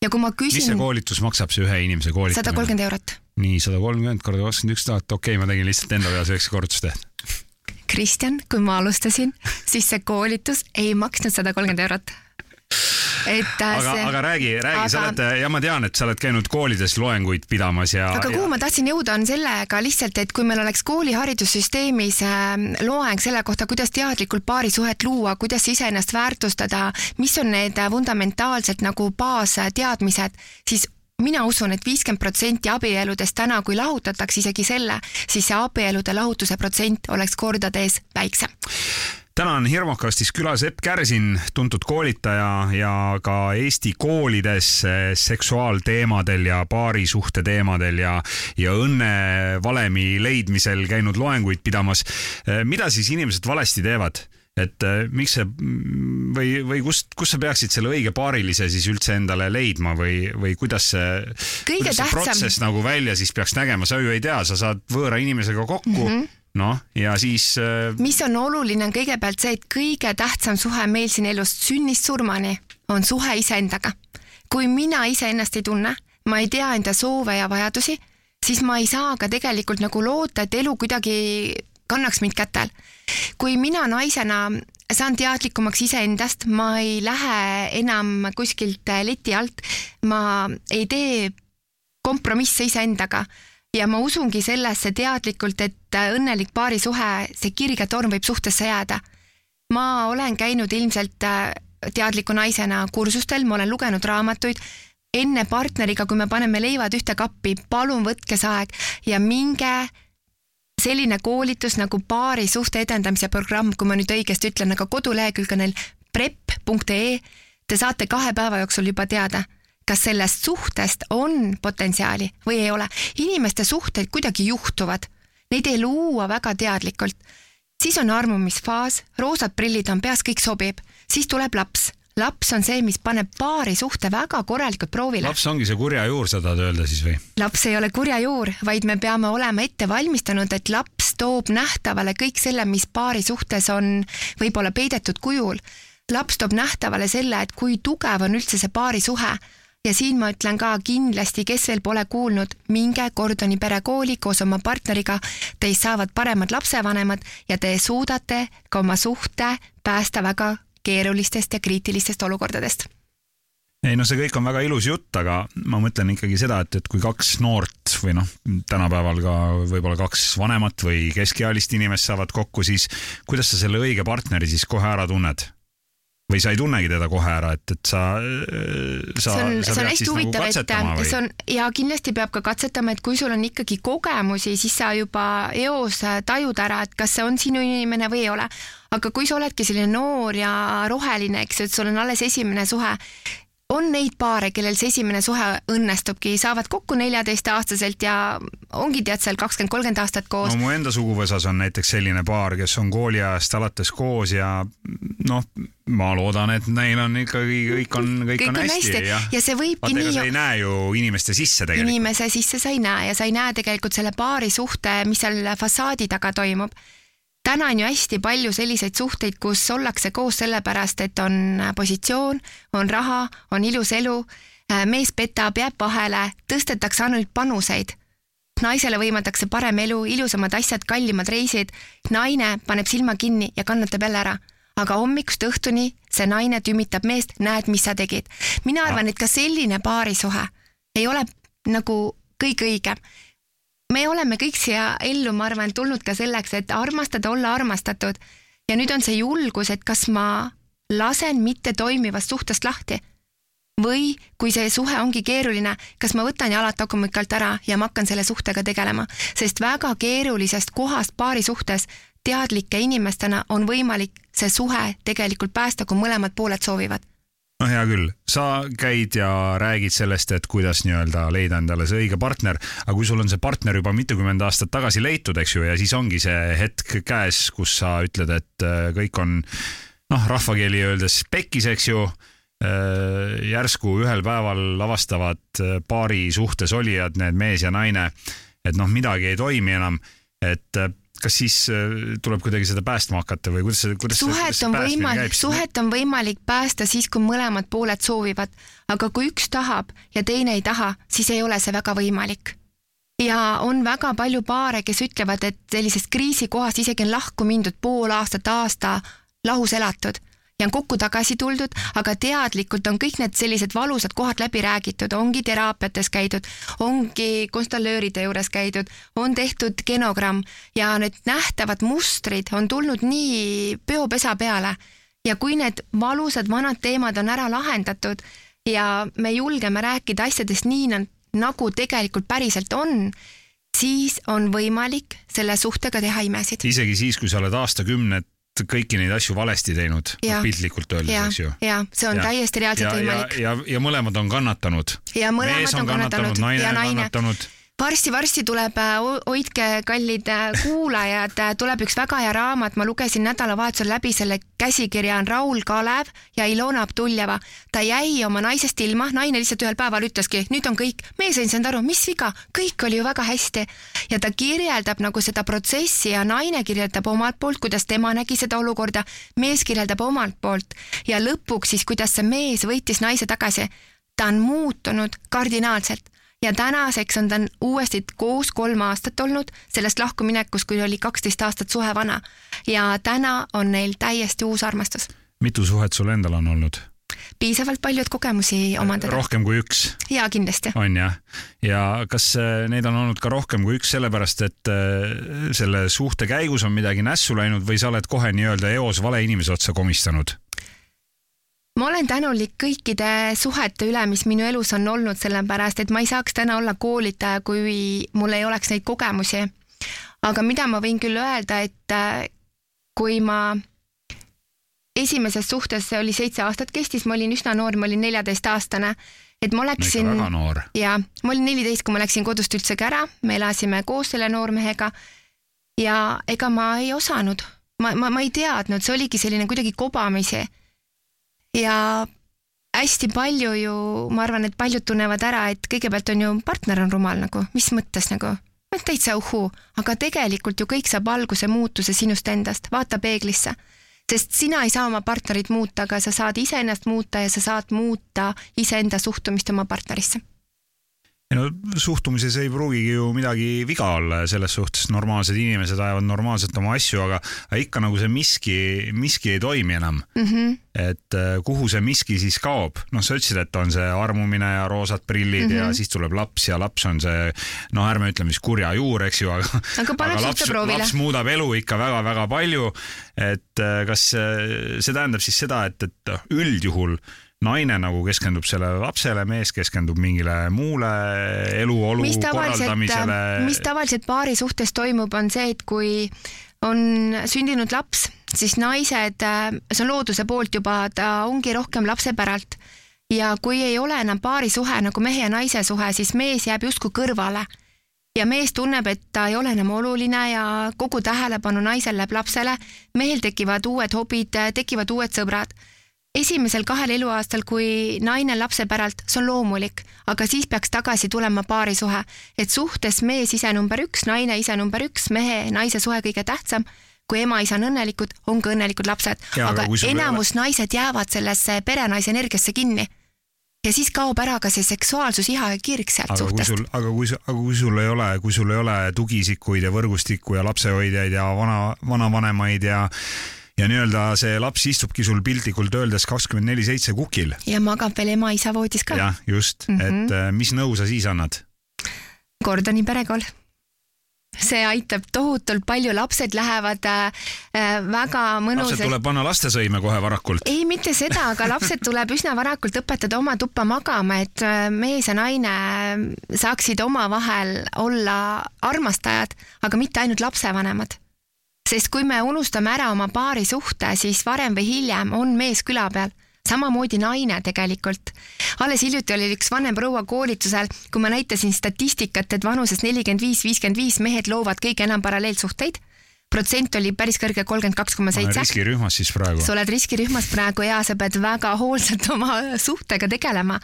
ja kui ma küsin. mis see koolitus maksab, see ühe inimese koolitamine? sada kolmkümmend eurot. nii, sada kolmkümmend korda kakskümmend üks tuhat, okei okay,, ma tegin lihtsalt enda peas väikse korrutuse. Kristjan, kui ma alustasin, siis see koolitus ei maksnud sada kolmkümmend eurot et aga see..., aga räägi, räägi aga..., sa oled ja ma tean, et sa oled käinud koolides loenguid pidamas ja. aga kuhu ja... ma tahtsin jõuda, on sellega lihtsalt, et kui meil oleks kooli haridussüsteemis ähm, loeng selle kohta, kuidas teadlikult paarisuhet luua, kuidas iseennast väärtustada, mis on need fundamentaalsed nagu baasteadmised, siis mina usun et, et viiskümmend protsenti abieludest täna, kui lahutatakse isegi selle, siis see abielude lahutuse protsent oleks kordades väiksem täna on Hirmukastis külas Epp Kärsin, tuntud koolitaja ja ka Eesti koolides seksuaalteemadel ja paarisuhte teemadel ja, ja õnnevalemi leidmisel käinud loenguid pidamas. mida siis inimesed valesti teevad? et miks see või, või kust, kust sa peaksid selle õige paarilise siis üldse endale leidma või, või kuidas see, kuidas see tähtsam... protsess nagu välja siis peaks nägema, sa ju ei tea, sa saad võõra inimesega kokku mm. -hmm noh, ja siis äh.... mis on oluline, on kõigepealt see, et kõige tähtsam suhe meil siin elus sünnist surmani on suhe iseendaga. kui mina iseennast ei tunne, ma ei tea enda soove ja vajadusi, siis ma ei saa ka tegelikult nagu loota, et elu kuidagi kannaks mind kätel. kui mina naisena saan teadlikumaks iseendast, ma ei lähe enam kuskilt leti alt, ma ei tee kompromisse iseendaga ja ma usungi sellesse teadlikult, et õnnelik paarisuhe, see kirge torm võib suhtesse jääda. ma olen käinud ilmselt äh, teadliku naisena kursustel, ma olen lugenud raamatuid, enne partneriga, kui me paneme leivad ühte kappi, palun võtke see aeg ja minge selline koolitus nagu paarisuhte edendamise programm, kui ma nüüd õigesti ütlen, aga kodulehekülg on neil prep.ee. Te saate kahe päeva jooksul juba teada kas sellest suhtest on potentsiaali või ei ole. inimeste suhted kuidagi juhtuvad, neid ei luua väga teadlikult. siis on armumisfaas, roosad prillid on peas, kõik sobib, siis tuleb laps laps on see, mis paneb paari suhte väga korralikult proovile. laps ongi see kurja juur, sa tahad öelda siis või? laps ei ole kurja juur, vaid me peame olema ette valmistanud, et laps toob nähtavale kõik selle, mis paari suhtes on võib-olla peidetud kujul. laps toob nähtavale selle, et kui tugev on üldse see paari suhe ja siin ma ütlen ka kindlasti, kes veel pole kuulnud, minge Gordoni perekooli koos oma partneriga, teist saavad paremad lapsevanemad ja te suudate ka oma suhte päästa väga keerulistest ja kriitilistest olukordadest ei no see kõik on väga ilus jutt, aga ma mõtlen ikkagi seda, et, et kui kaks noort või noh, tänapäeval ka võib-olla kaks vanemat või keskealist inimest saavad kokku, siis kuidas sa selle õige partneri siis kohe ära tunned? Või sa ei tunnegi teda kohe ära, et, et sa, sa. see on, see on hästi nagu huvitav nagu, et see on ja kindlasti peab ka katsetama, et kui sul on ikkagi kogemusi, siis sa juba eos tajud ära, et kas see on sinu inimene või ei ole. aga kui sa oledki selline noor ja roheline, eks ju, et sul on alles esimene suhe, on neid paare, kellel see esimene suhe õnnestubki, saavad kokku neljateistaastaselt ja ongi tead seal kakskümmend, kolmkümmend aastat koos. no mu enda suguvõsas on näiteks selline paar, kes on kooliajast alates koos ja noh, ma loodan, et neil on ikkagi kõik on, kõik, on hästi, hästi. ja, ja see võibki Vaata, nii. sa ei näe ju inimeste sisse tegelikult. inimese sisse sa ei näe ja sa ei näe tegelikult selle paari suhte, mis seal fassaadi taga toimub täna on ju hästi palju selliseid suhteid, kus ollakse koos sellepärast, et on positsioon, on raha, on ilus elu, äh, mees petab, jääb vahele, tõstetakse ainult panuseid. naisele võimaldatakse parem elu, ilusamad asjad, kallimad reisid, naine paneb silma kinni ja kannatab jälle ära aga hommikust õhtuni see naine tümitab meest, näed, mis sa tegid. mina arvan, et ka selline paarisuhe ei ole nagu kõige õigem me oleme kõik siia ellu, ma arvan, tulnud ka selleks, et armastada, olla armastatud. ja nüüd on see julgus, et kas ma lasen mitte toimivast suhtest lahti. Või kui see suhe ongi keeruline, kas ma võtan jalad tagumik alt ära ja ma hakkan selle suhtega tegelema, sest väga keerulisest kohast paari suhtes teadlike inimestena on võimalik see suhe tegelikult päästa, kui mõlemad pooled soovivad no hea küll, sa käid ja räägid sellest, et kuidas nii-öelda leida endale see õige partner, aga kui sul on see partner juba mitukümmend aastat tagasi leitud, eks ju, ja siis ongi see hetk käes, kus sa ütled, et äh, kõik on noh, rahvakeeli öeldes pekkis, eks ju äh, järsku ühel päeval avastavad äh, paari suhtes olijad, need mees ja naine, et noh, midagi ei toimi enam, et kas siis äh, tuleb kuidagi seda päästma hakata või kuidas see, kuidas suhet see, on võimalik, suhet on võimalik päästa siis, kui mõlemad pooled soovivad, aga kui üks tahab ja teine ei taha, siis ei ole see väga võimalik. ja on väga palju paare, kes ütlevad, et sellisest kriisikohast isegi on lahku mindud pool aastat, aasta lahus elatud ja on kokku tagasi tuldud, aga teadlikult on kõik need sellised valusad kohad läbi räägitud, ongi teraapiates käidud, ongi konstellööride juures käidud, on tehtud genogramm ja need nähtavad mustrid on tulnud nii peopesa peale ja kui need valusad vanad teemad on ära lahendatud ja me julgeme rääkida asjadest nii, nagu tegelikult päriselt on, siis on võimalik selle suhtega teha imesid. isegi siis, kui sa oled aastakümned kõiki neid asju valesti teinud, piltlikult öeldes, eks ju. ja see on ja, täiesti reaalselt võimalik. ja, ja, ja mõlemad on kannatanud. ja mõlemad Mees on, on kannatanud, kannatanud, naine on kannatanud varsti-varsti tuleb, äh, hoidke, kallid äh, kuulajad, äh, tuleb üks väga hea raamat, ma lugesin nädalavahetusel läbi selle käsikirja on Raul Kalev ja Ilona Abduljeva. ta jäi oma naisest ilma, naine lihtsalt ühel päeval ütleski, nüüd on kõik, mees ei saanud aru, mis viga, kõik oli ju väga hästi. ja ta kirjeldab nagu seda protsessi ja naine kirjeldab omalt poolt, kuidas tema nägi seda olukorda, mees kirjeldab omalt poolt ja lõpuks siis, kuidas see mees võitis naise tagasi. ta on muutunud kardinaalselt ja tänaseks on ta uuesti koos kolm aastat olnud sellest lahkuminekust, kui oli kaksteist aastat suhe vana. ja täna on neil täiesti uus armastus. mitu suhet sul endal on olnud? piisavalt palju, et kogemusi omandada. rohkem kui üks? jaa, kindlasti. on jah? ja kas äh, neid on olnud ka rohkem kui üks, sellepärast et äh, selle suhte käigus on midagi nässu läinud või sa oled kohe nii-öelda eos vale inimese otsa komistanud? Ma olen tänulik kõikide suhete üle, mis minu elus on olnud, sellepärast et ma ei saaks täna olla koolitaja, kui mul ei oleks neid kogemusi. aga mida ma võin küll öelda, et äh, kui ma esimeses suhtes, see oli seitse aastat kestis, ma olin üsna noor, ma olin neljateistaastane, et ma läksin. ja ma olin neliteist, kui ma läksin kodust üldsegi ära, me elasime koos selle noormehega ja ega ma ei osanud, ma, ma, ma ei teadnud, see oligi selline kuidagi kobamisi ja hästi palju ju, ma arvan, et paljud tunnevad ära, et kõigepealt on ju partner on rumal nagu, mis mõttes nagu, täitsa uhuu, aga tegelikult ju kõik saab alguse muutuse sinust endast, vaata peeglisse. sest sina ei saa oma partnerit muuta, aga sa saad iseennast muuta ja sa saad muuta iseenda suhtumist oma partnerisse ei no suhtumises ei pruugigi ju midagi viga olla ja selles suhtes normaalsed inimesed ajavad normaalselt oma asju, aga, ikka nagu see miski, miski ei toimi enam mm. -hmm. et äh, kuhu see miski siis kaob, noh, sa ütlesid, et on see armumine ja roosad prillid mm -hmm. ja mhm. siis tuleb laps ja laps on see, noh, ärme ütle, mis kurja juur, eks ju, aga aga, aga laps, laps muudab elu ikka väga-väga palju. et äh, kas see tähendab siis seda, et, et üldjuhul naine nagu keskendub sellele lapsele, mees keskendub mingile muule eluolu korraldamisele. mis tavaliselt paari suhtes toimub, on see, et kui on sündinud laps, siis naised, see on looduse poolt juba, ta ongi rohkem lapse päralt. ja kui ei ole enam paarisuhe nagu mehe ja naise suhe, siis mees jääb justkui kõrvale ja mees tunneb, et ta ei ole enam oluline ja kogu tähelepanu naisel läheb lapsele. mehel tekivad uued hobid, tekivad uued sõbrad esimesel kahel eluaastal, kui naine lapse päralt, see on loomulik, aga siis peaks tagasi tulema paarisuhe, et suhtes mees ise number üks, naine ise number üks, mehe, naise suhe kõige tähtsam. kui ema-isa on õnnelikud, on ka õnnelikud lapsed, aga, aga enamus ole... naised jäävad sellesse perenaise energiasse kinni ja siis kaob ära ka see seksuaalsus, iha ja kirg sealt aga suhtest. aga kui, aga kui sul ei ole, kui sul ei ole tugiisikuid ja võrgustikku ja lapsehoidjaid ja vana, vanavanemaid ja ja nii-öelda see laps istubki sul piltlikult öeldes kakskümmend neli seitse kukil. ja magab veel ema-isa voodis ka. jah, just mm, -hmm. et äh, mis nõu sa siis annad? Gordoni perekool see aitab tohutult palju, lapsed lähevad äh, äh väga mõnusalt. lapsed tuleb panna lastesõime kohe varakult. ei, mitte seda, aga lapsed tuleb üsna varakult õpetada oma tuppa magama, et äh, mees ja naine saaksid omavahel olla armastajad, aga mitte ainult lapsevanemad. Sest kui me unustame ära oma paari suhte, siis varem või hiljem on mees küla peal samamoodi naine tegelikult. alles hiljuti oli üks vanem proua koolitusel, kui ma näitasin statistikat, et vanuses nelikümmend viis, viiskümmend viis mehed loovad kõige enam paralleelsuhteid protsent oli päris kõrge, kolmkümmend kaks koma seitse. riskirühmas siis praegu. sa oled riskirühmas praegu ja sa pead väga hoolsalt oma suhtega tegelema.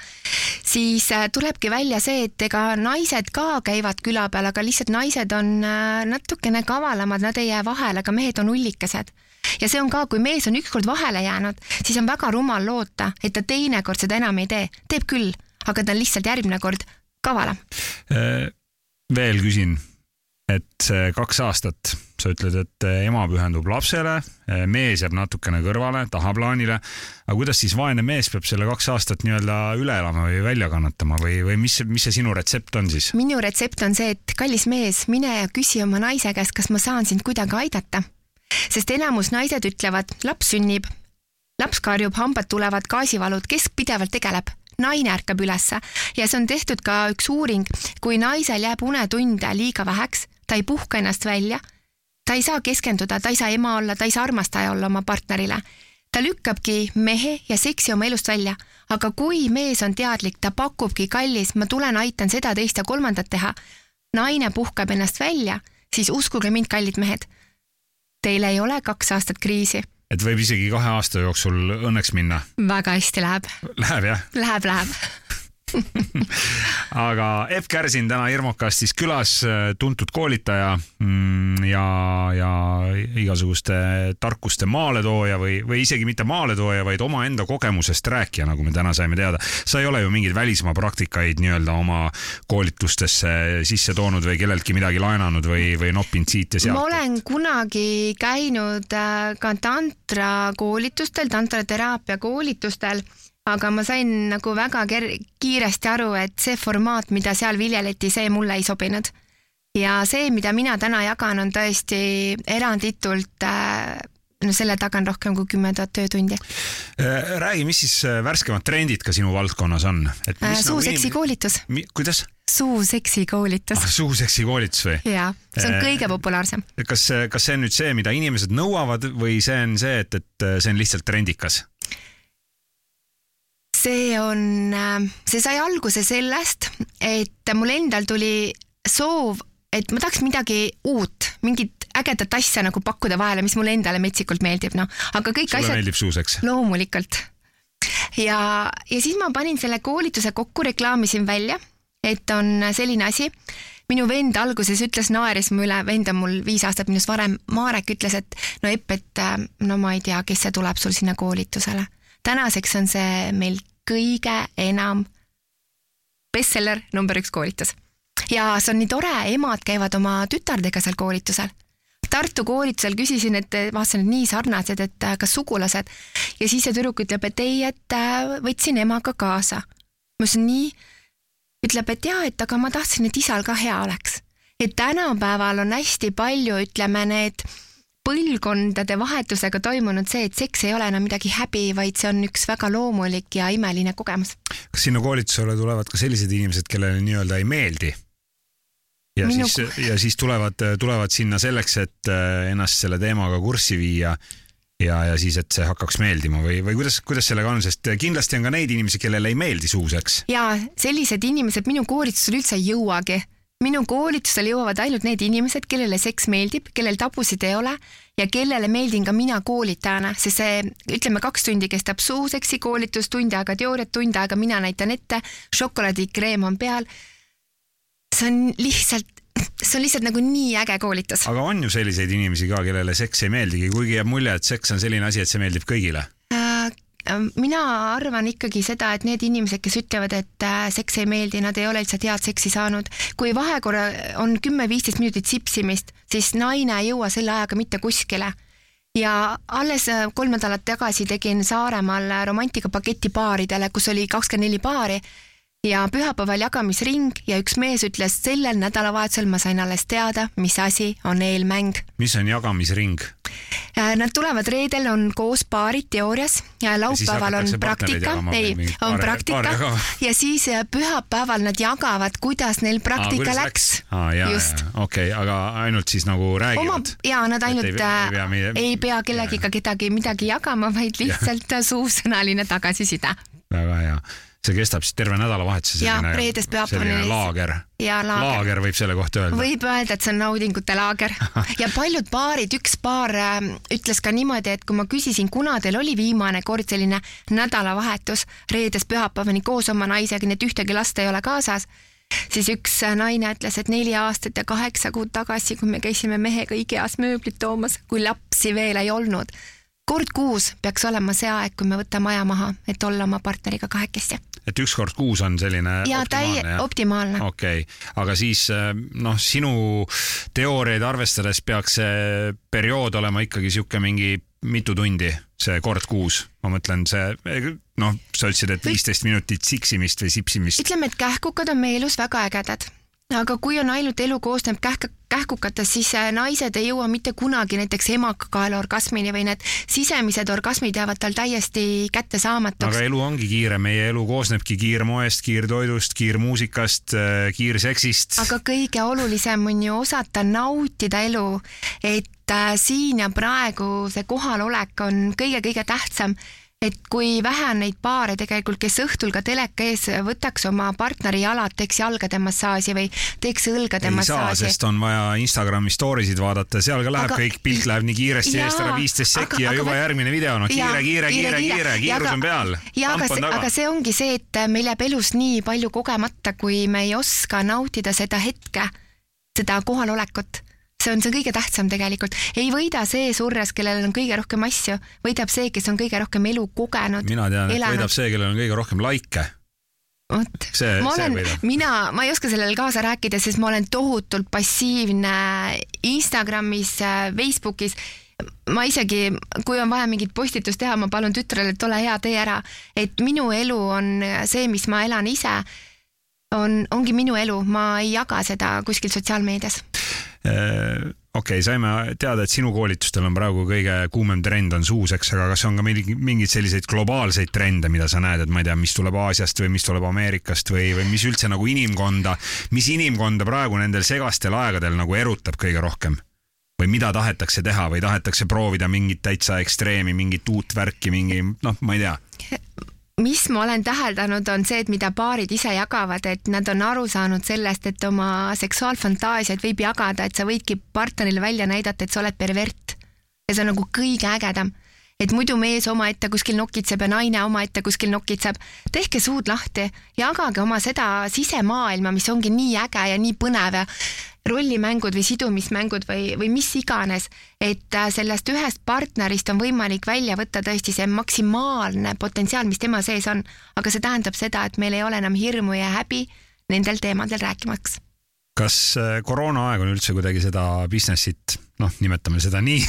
siis äh, tulebki välja see, et ega naised ka käivad küla peal, aga lihtsalt naised on äh, natukene kavalamad, nad ei jää vahele, aga mehed on ullikesed ja see on ka, kui mees on ükskord vahele jäänud, siis on väga rumal loota, et ta teinekord seda enam ei tee. teeb küll, aga ta on lihtsalt järgmine kord kavalam. Äh, veel küsin, et kaks aastat, sa ütled, et ema pühendub lapsele, äh, mees jääb natukene kõrvale, tahaplaanile, aga kuidas siis vaene mees peab selle kaks aastat nii-öelda üle elama või välja kannatama või, või mis, mis see sinu retsept on siis? minu retsept on see, et kallis mees, mine ja küsi oma naise käest, kas ma saan sind kuidagi aidata sest enamus naised ütlevad, laps sünnib, laps karjub, hambad tulevad, gaasivalud, kes pidevalt tegeleb? naine ärkab ülesse ja see on tehtud ka üks uuring, kui naisel jääb unetunde liiga väheks, ta ei puhka ennast välja, ta ei saa keskenduda, ta ei saa ema olla, ta ei saa armastaja olla oma partnerile. ta lükkabki mehe ja seksi oma elust välja, aga kui mees on teadlik, ta pakubki kallis, ma tulen, aitan seda, teist ja kolmandat teha, naine puhkab ennast välja, siis uskuge mind, kallid mehed teil ei ole kaks aastat kriisi. et võib isegi kahe aasta jooksul õnneks minna? väga hästi läheb. Läheb jah? Läheb, läheb <laughs> aga Epp Kärsin täna Irmokastis külas, tuntud koolitaja mm, ja, ja igasuguste tarkuste maaletooja või, või isegi mitte maaletooja, vaid omaenda kogemusest rääkija, nagu me täna saime teada. sa ei ole ju mingeid välismaa praktikaid nii-öelda oma koolitustesse sisse toonud või kelleltki midagi laenanud või, või noppinud siit ja sealt? ma olen kunagi käinud äh, ka tantra koolitustel, tantrateraapia koolitustel aga ma sain nagu väga kiiresti aru, et see formaat, mida seal viljeleti, see mulle ei sobinud. ja see, mida mina täna jagan, on tõesti eranditult äh, no selle taga on rohkem kui kümme tuhat töötundi. Äh, räägi, mis siis äh, värskemad trendid ka sinu valdkonnas on? suuseksi nagu koolitus. kuidas? suuseksi koolitus ah,. suuseksi koolitus või? jaa, see on kõige populaarsem. kas, kas see on nüüd see, mida inimesed nõuavad või see on see, et, et see on lihtsalt trendikas? See on, äh, see sai alguse sellest, et mul endal tuli soov, et ma tahaks midagi uut, mingit ägedat asja nagu pakkuda vahele, mis mulle endale metsikult meeldib, noh, aga kõik Sulle asjad. meeldib suuseks? loomulikult. ja, ja siis ma panin selle koolituse kokku, reklaamisin välja, et on selline asi minu vend alguses ütles, naeris mu üle, vend on mul viis aastat minust varem, Marek ütles, et no Epp, et äh, no ma ei tea, kes see tuleb sul sinna koolitusele. tänaseks on see meil kõige enam bestseller number üks koolitus. ja see on nii tore, emad käivad oma tütardega seal koolitusel. Tartu koolitusel küsisin, et vaatasin, et nii sarnased, et äh, kas sugulased ja siis see tüdruk ütleb, et ei, et äh, võtsin emaga kaasa. ma ütlesin nii, ütleb, et jaa, et aga ma tahtsin, et isal ka hea oleks. et tänapäeval on hästi palju, ütleme need põlvkondade vahetusega toimunud see, et seks ei ole enam midagi häbi, vaid see on üks väga loomulik ja imeline kogemus. kas sinna koolitusele tulevad ka sellised inimesed, kellele nii-öelda ei meeldi? ja Minu... siis, ja siis tulevad, tulevad sinna selleks, et äh, ennast selle teemaga kurssi viia ja, ja siis, et see hakkaks meeldima või, või kuidas, kuidas sellega on, sest kindlasti on ka neid inimesi, kellele ei meeldi suuseks. ja sellised inimesed minu koolitusel üldse ei jõuagi minu koolitusele jõuavad ainult need inimesed, kellele seks meeldib, kellel tabusid ei ole ja kellele meeldin ka mina koolitajana, sest see, ütleme, kaks tundi kestab suuseksi koolitus, tund aega teooriat, tund aega mina näitan ette, šokolaadikreem on peal. see on lihtsalt see on lihtsalt nagu nii äge koolitus. aga on ju selliseid inimesi ka, kellele seks ei meeldigi, kuigi jääb mulje, et seks on selline asi, et see meeldib kõigile mina arvan ikkagi seda, et need inimesed, kes ütlevad, et äh, seks ei meeldi, nad ei ole lihtsalt head seksi saanud. kui vahekorra on kümme-viisteist minutit sipsimist, siis naine ei jõua selle ajaga mitte kuskile. ja alles äh, kolm nädalat tagasi tegin Saaremaal romantikapaketi paaridele, kus oli kakskümmend neli paari ja pühapäeval jagamisring ja üks mees ütles, sellel nädalavahetusel ma sain alles teada, mis asi on eelmäng. mis on jagamisring? Äh, nad tulevad reedel, on koos paarid teoorias ja laupäeval on praktika, ei, on praktika ja siis äh, pühapäeval nad jagavad, kuidas neil praktika Aa, läks. just. okei okay,, aga ainult siis nagu räägivad? ja nad ainult ei pea, ei pea, meie... ei pea kellegiga kedagi midagi jagama, vaid lihtsalt suusõnaline tagasiside. väga hea see kestab siis terve nädalavahetuse selline, pühapäevani. laager. laager. laager võib selle kohta öelda. võib öelda, et see on naudingute laager <laughs> ja paljud paarid, üks paar äh, ütles ka niimoodi, et kui ma küsisin, kuna teil oli viimane kord selline nädalavahetus reedest pühapäevani koos oma naisega, nii et ühtegi last ei ole kaasas, siis üks äh, naine ütles, et neli aastat ja kaheksa kuud tagasi, kui me käisime mehega IKEA-s mööblit toomas, kui lapsi veel ei olnud kord kuus peaks olema see aeg, kui me võtame aja maha, et olla oma partneriga kahekesti et üks kord kuus on selline ja, optimaalne? jaa, optimaalne. okei okay., aga siis äh, noh, sinu teooriaid arvestades peaks see periood olema ikkagi sihuke mingi mitu tundi, see kord kuus, ma mõtlen see, noh, sa ütlesid, et viisteist minutit siksimist või sipsimist. ütleme, et kähkukad on meie elus väga ägedad aga kui on ainult elu koosneb kähk-, kähkukatest, siis äh, naised ei jõua mitte kunagi näiteks emakakaela orgasmini või need sisemised orgasmid jäävad tal täiesti kättesaamatuks. aga elu ongi kiire, meie elu koosnebki kiirmoest, kiirtoidust, kiirmuusikast, äh, kiirseksist. aga kõige olulisem on ju osata nautida elu, et äh, siin ja praegu see kohalolek on kõige-kõige tähtsam et kui vähe on neid paare tegelikult, kes õhtul ka teleka ees võtaks oma partneri jalad, teeks jalgade massaaži või teeks õlgade ei massaaži. sest on vaja Instagrami story sid vaadata, seal ka läheb aga, kõik, pilt läheb nii kiiresti eest ära, viisteist sekki ja juba aga, järgmine video, no kiire, kiire, kiire, kiire, kiirus on peal. ja aga see, aga see ongi see, et meil jääb elus nii palju kogemata, kui me ei oska nautida seda hetke, seda kohalolekut see on see kõige tähtsam tegelikult. ei võida see surres, kellel on kõige rohkem asju, võidab see, kes on kõige rohkem elu kogenud. mina tean, et võidab see, kellel on kõige rohkem likee vot, ma olen, mina, ma ei oska sellele kaasa rääkida, sest ma olen tohutult passiivne Instagramis, Facebookis. ma isegi, kui on vaja mingit postitust teha, ma palun tütrele, et ole hea, tee ära. et minu elu on see, mis ma elan ise, on, ongi minu elu, ma ei jaga seda kuskil sotsiaalmeedias okei okay,, saime teada, et sinu koolitustel on praegu kõige kuumem trend on suuseks, aga kas on ka mingeid selliseid globaalseid trende, mida sa näed, et ma ei tea, mis tuleb Aasiast või mis tuleb Ameerikast või, või mis üldse nagu inimkonda, mis inimkonda praegu nendel segastel aegadel nagu erutab kõige rohkem? või mida tahetakse teha või tahetakse proovida mingit täitsa ekstreemi, mingit uut värki, mingi noh, ma ei tea <laughs> mis ma olen täheldanud, on see, et mida paarid ise jagavad, et nad on aru saanud sellest, et oma seksuaalfantaasiaid võib jagada, et sa võidki partnerile välja näidata, et sa oled pervert. ja see on nagu kõige ägedam. et muidu mees omaette kuskil nokitseb ja naine omaette kuskil nokitseb. tehke suud lahti, jagage oma seda sisemaailma, mis ongi nii äge ja nii põnev ja rollimängud või sidumismängud või, või mis iganes, et äh, sellest ühest partnerist on võimalik välja võtta tõesti see maksimaalne potentsiaal, mis tema sees on. aga see tähendab seda, et meil ei ole enam hirmu ja häbi nendel teemadel rääkimaks kas äh, koroonaaeg on üldse kuidagi seda business'it, noh, nimetame seda nii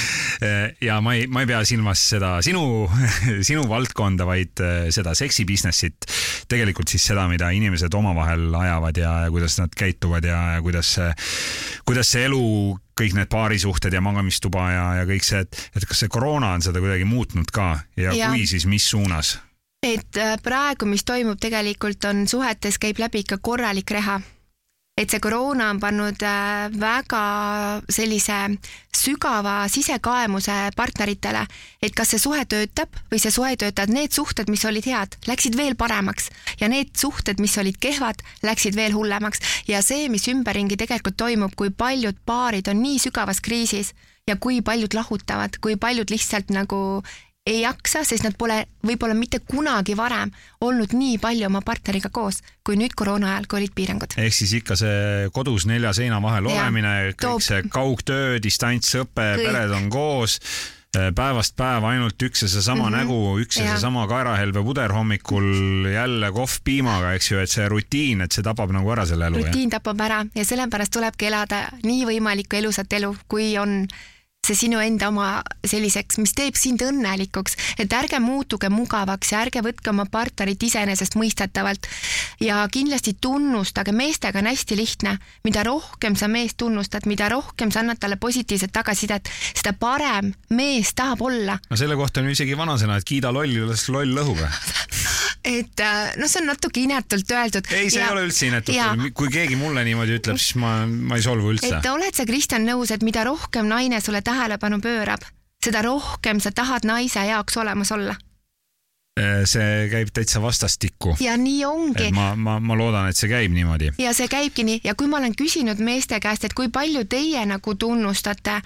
<laughs> ja ma ei, ma ei pea silmas seda sinu, <laughs> sinu valdkonda, vaid äh, seda seksi business'it. tegelikult siis seda, mida inimesed omavahel ajavad ja, ja kuidas nad käituvad ja, ja kuidas see, kuidas see elu, kõik need paarisuhted ja magamistuba ja, ja kõik see, et, et kas see koroona on seda kuidagi muutnud ka ja, ja. kui, siis mis suunas? et äh, praegu, mis toimub tegelikult on suhetes, käib läbi ikka korralik reha et see koroona on pannud äh, väga sellise sügava sisekaemuse partneritele, et kas see suhe töötab või see suhe ei tööta, et need suhted, mis olid head, läksid veel paremaks. Ja need suhted, mis olid kehvad, läksid veel hullemaks. Ja see, mis ümberringi tegelikult toimub, kui paljud paarid on nii sügavas kriisis ja kui paljud lahutavad, kui paljud lihtsalt nagu ei jaksa, sest nad pole võib-olla mitte kunagi varem olnud nii palju oma partneriga koos, kui nüüd koroona ajal, kui olid piirangud. ehk siis ikka see kodus nelja seina vahel ja, olemine, kõik toob... see kaugtöö, distantsõpe, pered on koos eh, päevast päeva ainult üks ja seesama mm -hmm. nägu, üks ja, ja seesama kaerahelbe puder hommikul, jälle kohv piimaga, eks ju, et see rutiin, et see tapab nagu ära selle elu. rutiin tapab ära ja sellepärast tulebki elada nii võimalikku elusat elu, kui on see sinu enda oma selliseks, mis teeb sind õnnelikuks, et ärge muutuge mugavaks ja ärge võtke oma partnerit iseenesestmõistetavalt. ja kindlasti tunnustage, meestega on hästi lihtne, mida rohkem sa meest tunnustad, mida rohkem sa annad talle positiivset tagasisidet, seda parem mees tahab olla. no selle kohta on ju isegi vanasõna, et kiida lolli, las loll lõhub <laughs> et noh, see on natuke inetult öeldud. ei, see ja, ei ole üldse inetult, kui keegi mulle niimoodi ütleb, siis ma, ma ei solvu üldse. et oled sa, Kristjan, nõus, et mida rohkem naine sulle tähelepanu pöörab, seda rohkem sa tahad naise jaoks olemas olla? Äh, see käib täitsa vastastikku. ja nii ongi. ma, ma, ma loodan, et see käib niimoodi. ja see käibki nii ja kui ma olen küsinud meeste käest, et kui palju teie nagu tunnustate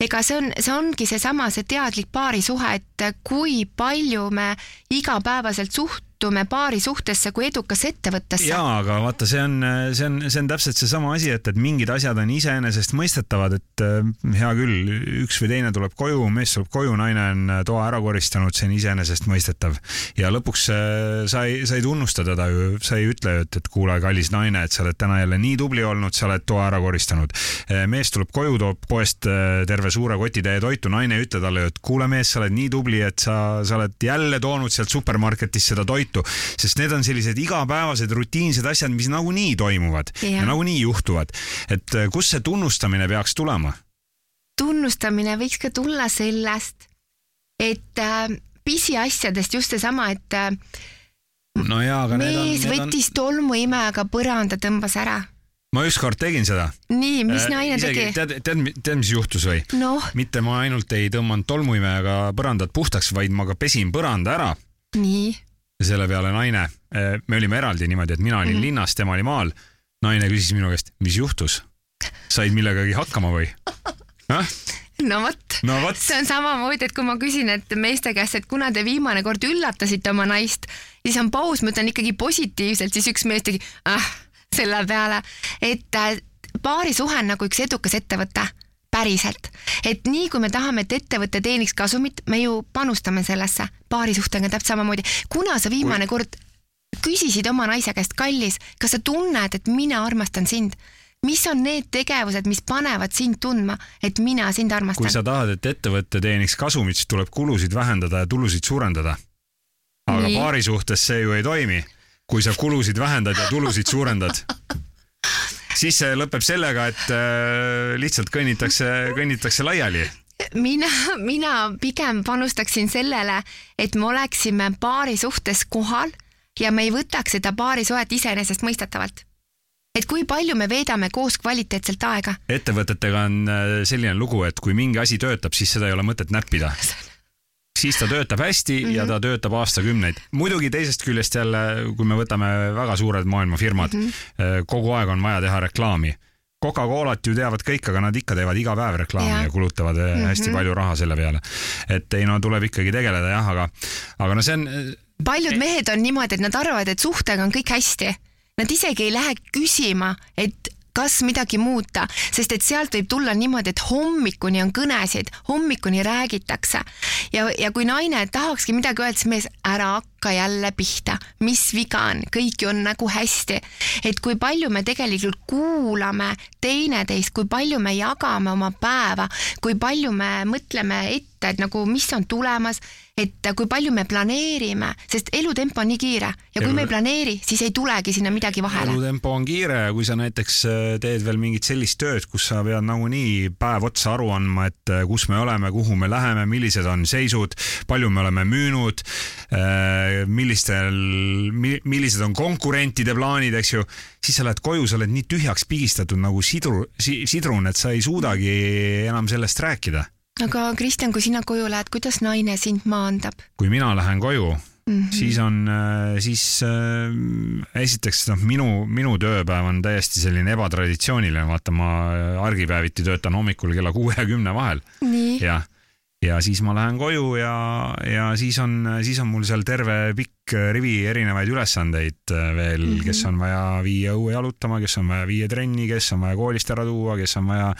ega see on, see ongi seesama, see teadlik paarisuhe, et kui palju me igapäevaselt suht-, suhtume paari suhtesse kui edukasse ettevõttesse. jaa, aga vaata, see on, see on, see on täpselt seesama asi, et, et mingid asjad on iseenesestmõistetavad, et äh, hea küll, üks või teine tuleb koju, mees tuleb koju, naine on toa ära koristanud, see on iseenesestmõistetav. ja lõpuks äh, sa ei, sa ei tunnusta teda ju, sa ei ütle ju, et, et kuule, kallis naine, et sa oled täna jälle nii tubli olnud, sa oled toa ära koristanud. Äh, mees tuleb koju, toob poest terve suure kotitäie toitu, naine ei ütle talle ju, et kuule, mees, sa oled nii tubli, et sa, sa oled jälle toonud sealt supermarketist seda toitu toitu, sest need on sellised igapäevased rutiinsed asjad, mis nagunii toimuvad ja, ja nagunii juhtuvad. et äh, kust see tunnustamine peaks tulema? tunnustamine võiks ka tulla sellest, et äh, pisiasjadest just seesama, et äh, no jaa, aga mees need on, võttis on... tolmuimejaga põranda, tõmbas ära ma ükskord tegin seda. nii, mis äh, naine tegi? tead, tead, tead, mis juhtus või no.? mitte ma ainult ei tõmmanud tolmuimejaga põrandat puhtaks, vaid ma ka pesin põranda ära. nii? Ja selle peale naine, me olime eraldi niimoodi, et mina olin mm -hmm. linnas, tema oli maal. naine küsis minu käest, mis juhtus? said millegagi hakkama või? <laughs> no vot no, see on samamoodi, et kui ma küsin, et meeste käest, et kuna te viimane kord üllatasite oma naist, siis on paus, ma ütlen ikkagi positiivselt, siis üks mees tegi ah, selle peale, et äh, paarisuhe on nagu üks edukas ettevõte päriselt. et nii kui me tahame, et ettevõte teeniks kasumit, me ju panustame sellesse. paarisuhtega täpselt samamoodi. kuna sa viimane kord küsisid oma naise käest, kallis, kas sa tunned, et mina armastan sind? mis on need tegevused, mis panevad sind tundma, et mina sind armastan? kui sa tahad, et ettevõte teeniks kasumit, siis tuleb kulusid vähendada ja tulusid suurendada. aga paari suhtes see ju ei toimi, kui sa kulusid vähendad ja tulusid suurendad siis see lõpeb sellega, et äh, lihtsalt kõnnitakse, kõnnitakse laiali mina, mina pigem panustaksin sellele, et me oleksime paari suhtes kohal ja me ei võtaks seda paarisuhet iseenesestmõistetavalt. et kui palju me veedame koos kvaliteetselt aega. ettevõtetega on äh, selline lugu, et kui mingi asi töötab, siis seda ei ole mõtet näppida <laughs> siis ta töötab hästi mm -hmm. ja mhm. ta töötab aastakümneid. muidugi teisest küljest jälle, kui me võtame väga suured maailmafirmad mm, -hmm. kogu aeg on vaja teha reklaami. Coca-Colat ju teavad kõik, aga nad ikka teevad iga päev reklaami ja, ja kulutavad mm -hmm. hästi palju raha selle peale. et ei no tuleb ikkagi tegeleda jah, aga, aga no see on. Äh, paljud mehed on niimoodi, et nad arvavad, et suhtega on kõik hästi. Nad isegi ei lähe küsima, et kas midagi muuta, sest et sealt võib tulla niimoodi, et hommikuni on kõnesid, hommikuni räägitakse. Ja, ja kui naine tahakski midagi öelda, siis mees, ära hakka jälle pihta, mis viga on, kõik ju on nagu hästi. et kui palju me tegelikult kuulame teineteist, kui palju me jagame oma päeva, kui palju me mõtleme ette, et nagu mis on tulemas et kui palju me planeerime, sest elutempo on nii kiire ja kui Elu... me ei planeeri, siis ei tulegi sinna midagi vahele. elutempo on kiire ja kui sa näiteks äh, teed veel mingit sellist tööd, kus sa pead nagunii päev otsa aru andma, et äh, kus me oleme, kuhu me läheme, millised on seisud, palju me oleme müünud, äh, millistel, millised on konkurentide plaanid, eks ju, siis sa lähed koju, sa oled nii tühjaks pigistatud nagu sidru, sidrun, et sa ei suudagi enam sellest rääkida aga Kristjan, kui sina koju lähed, kuidas naine sind maandab? kui mina lähen koju mm, -hmm. siis on, äh, siis äh, esiteks noh, minu, minu tööpäev on täiesti selline ebatraditsiooniline, vaata ma äh, argipäeviti töötan hommikul kella kuue ja kümne vahel. jah ja siis ma lähen koju ja, ja siis on, siis on mul seal terve pikk rivi erinevaid ülesandeid äh, veel mm, -hmm. kes on vaja viia õue jalutama, kes on vaja viia trenni, kes on vaja koolist ära tuua, kes on vaja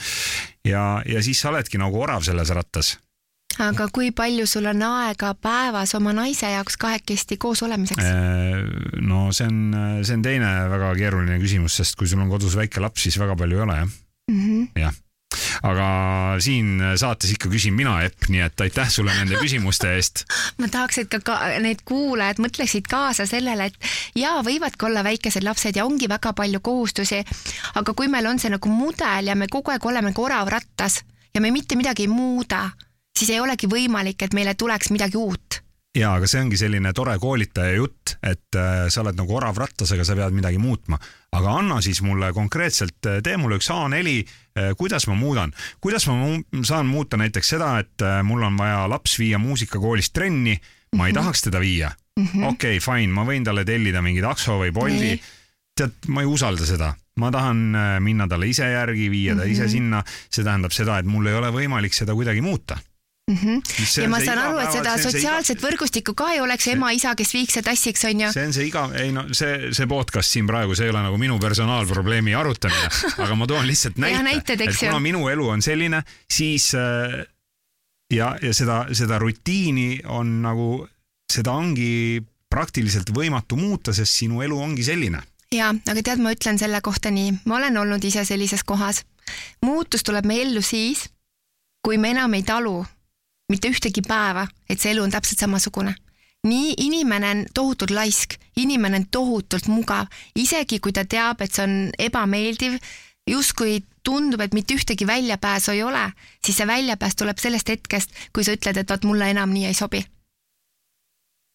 ja, ja siis sa oledki nagu orav selles rattas aga kui palju sul on aega päevas oma naise jaoks kahekesti koos olemiseks? Äh, no see on, see on teine väga keeruline küsimus, sest kui sul on kodus väike laps, siis väga palju ei ole jah mm -hmm.. jah aga siin saates ikka küsin mina, Epp, nii et aitäh sulle nende küsimuste eest. <laughs> ma tahaks, et ka, ka need kuulajad mõtleksid kaasa sellele, et jaa, võivadki olla väikesed lapsed ja ongi väga palju kohustusi, aga kui meil on see nagu mudel ja me kogu aeg oleme nagu orav rattas ja me mitte midagi ei muuda, siis ei olegi võimalik, et meile tuleks midagi uut ja, aga see ongi selline tore koolitaja jutt, et äh, sa oled nagu orav rattas, aga sa pead midagi muutma. aga anna siis mulle konkreetselt, äh, tee mulle üks A4, äh, kuidas ma muudan, kuidas ma mu saan muuta näiteks seda, et mul on vaja laps viia muusikakoolist trenni, ma ei mm -hmm. tahaks teda viia -hmm.. okei fine, ma võin talle tellida mingi takso või Bolti. tead, ma ei usalda seda ma tahan minna talle ise järgi, viia ta mm -hmm. ise sinna, see tähendab seda, et mul ei ole võimalik seda kuidagi muuta mm. -hmm. ja ma saan aru, et seda sotsiaalset iga... võrgustikku ka ei oleks ema-isa, kes viiks ja tassiks, on ju. see on see iga, ei no see, see podcast siin praegu, see ei ole nagu minu personaalprobleemi arutamine, aga ma toon lihtsalt <laughs> näite, näited, et kuna minu elu on selline, siis äh, ja, ja seda, seda rutiini on nagu, seda ongi praktiliselt võimatu muuta, sest sinu elu ongi selline. ja, aga tead, ma ütlen selle kohta nii, ma olen olnud ise sellises kohas. muutus tuleb meie ellu siis, kui me enam ei talu mitte ühtegi päeva, et see elu on täpselt samasugune. nii inimene on tohutult laisk, inimene on tohutult mugav, isegi kui ta teab, et see on ebameeldiv, justkui tundub, et mitte ühtegi väljapääsu ei ole, siis see väljapääs tuleb sellest hetkest, kui sa ütled, et vot mulle enam nii ei sobi.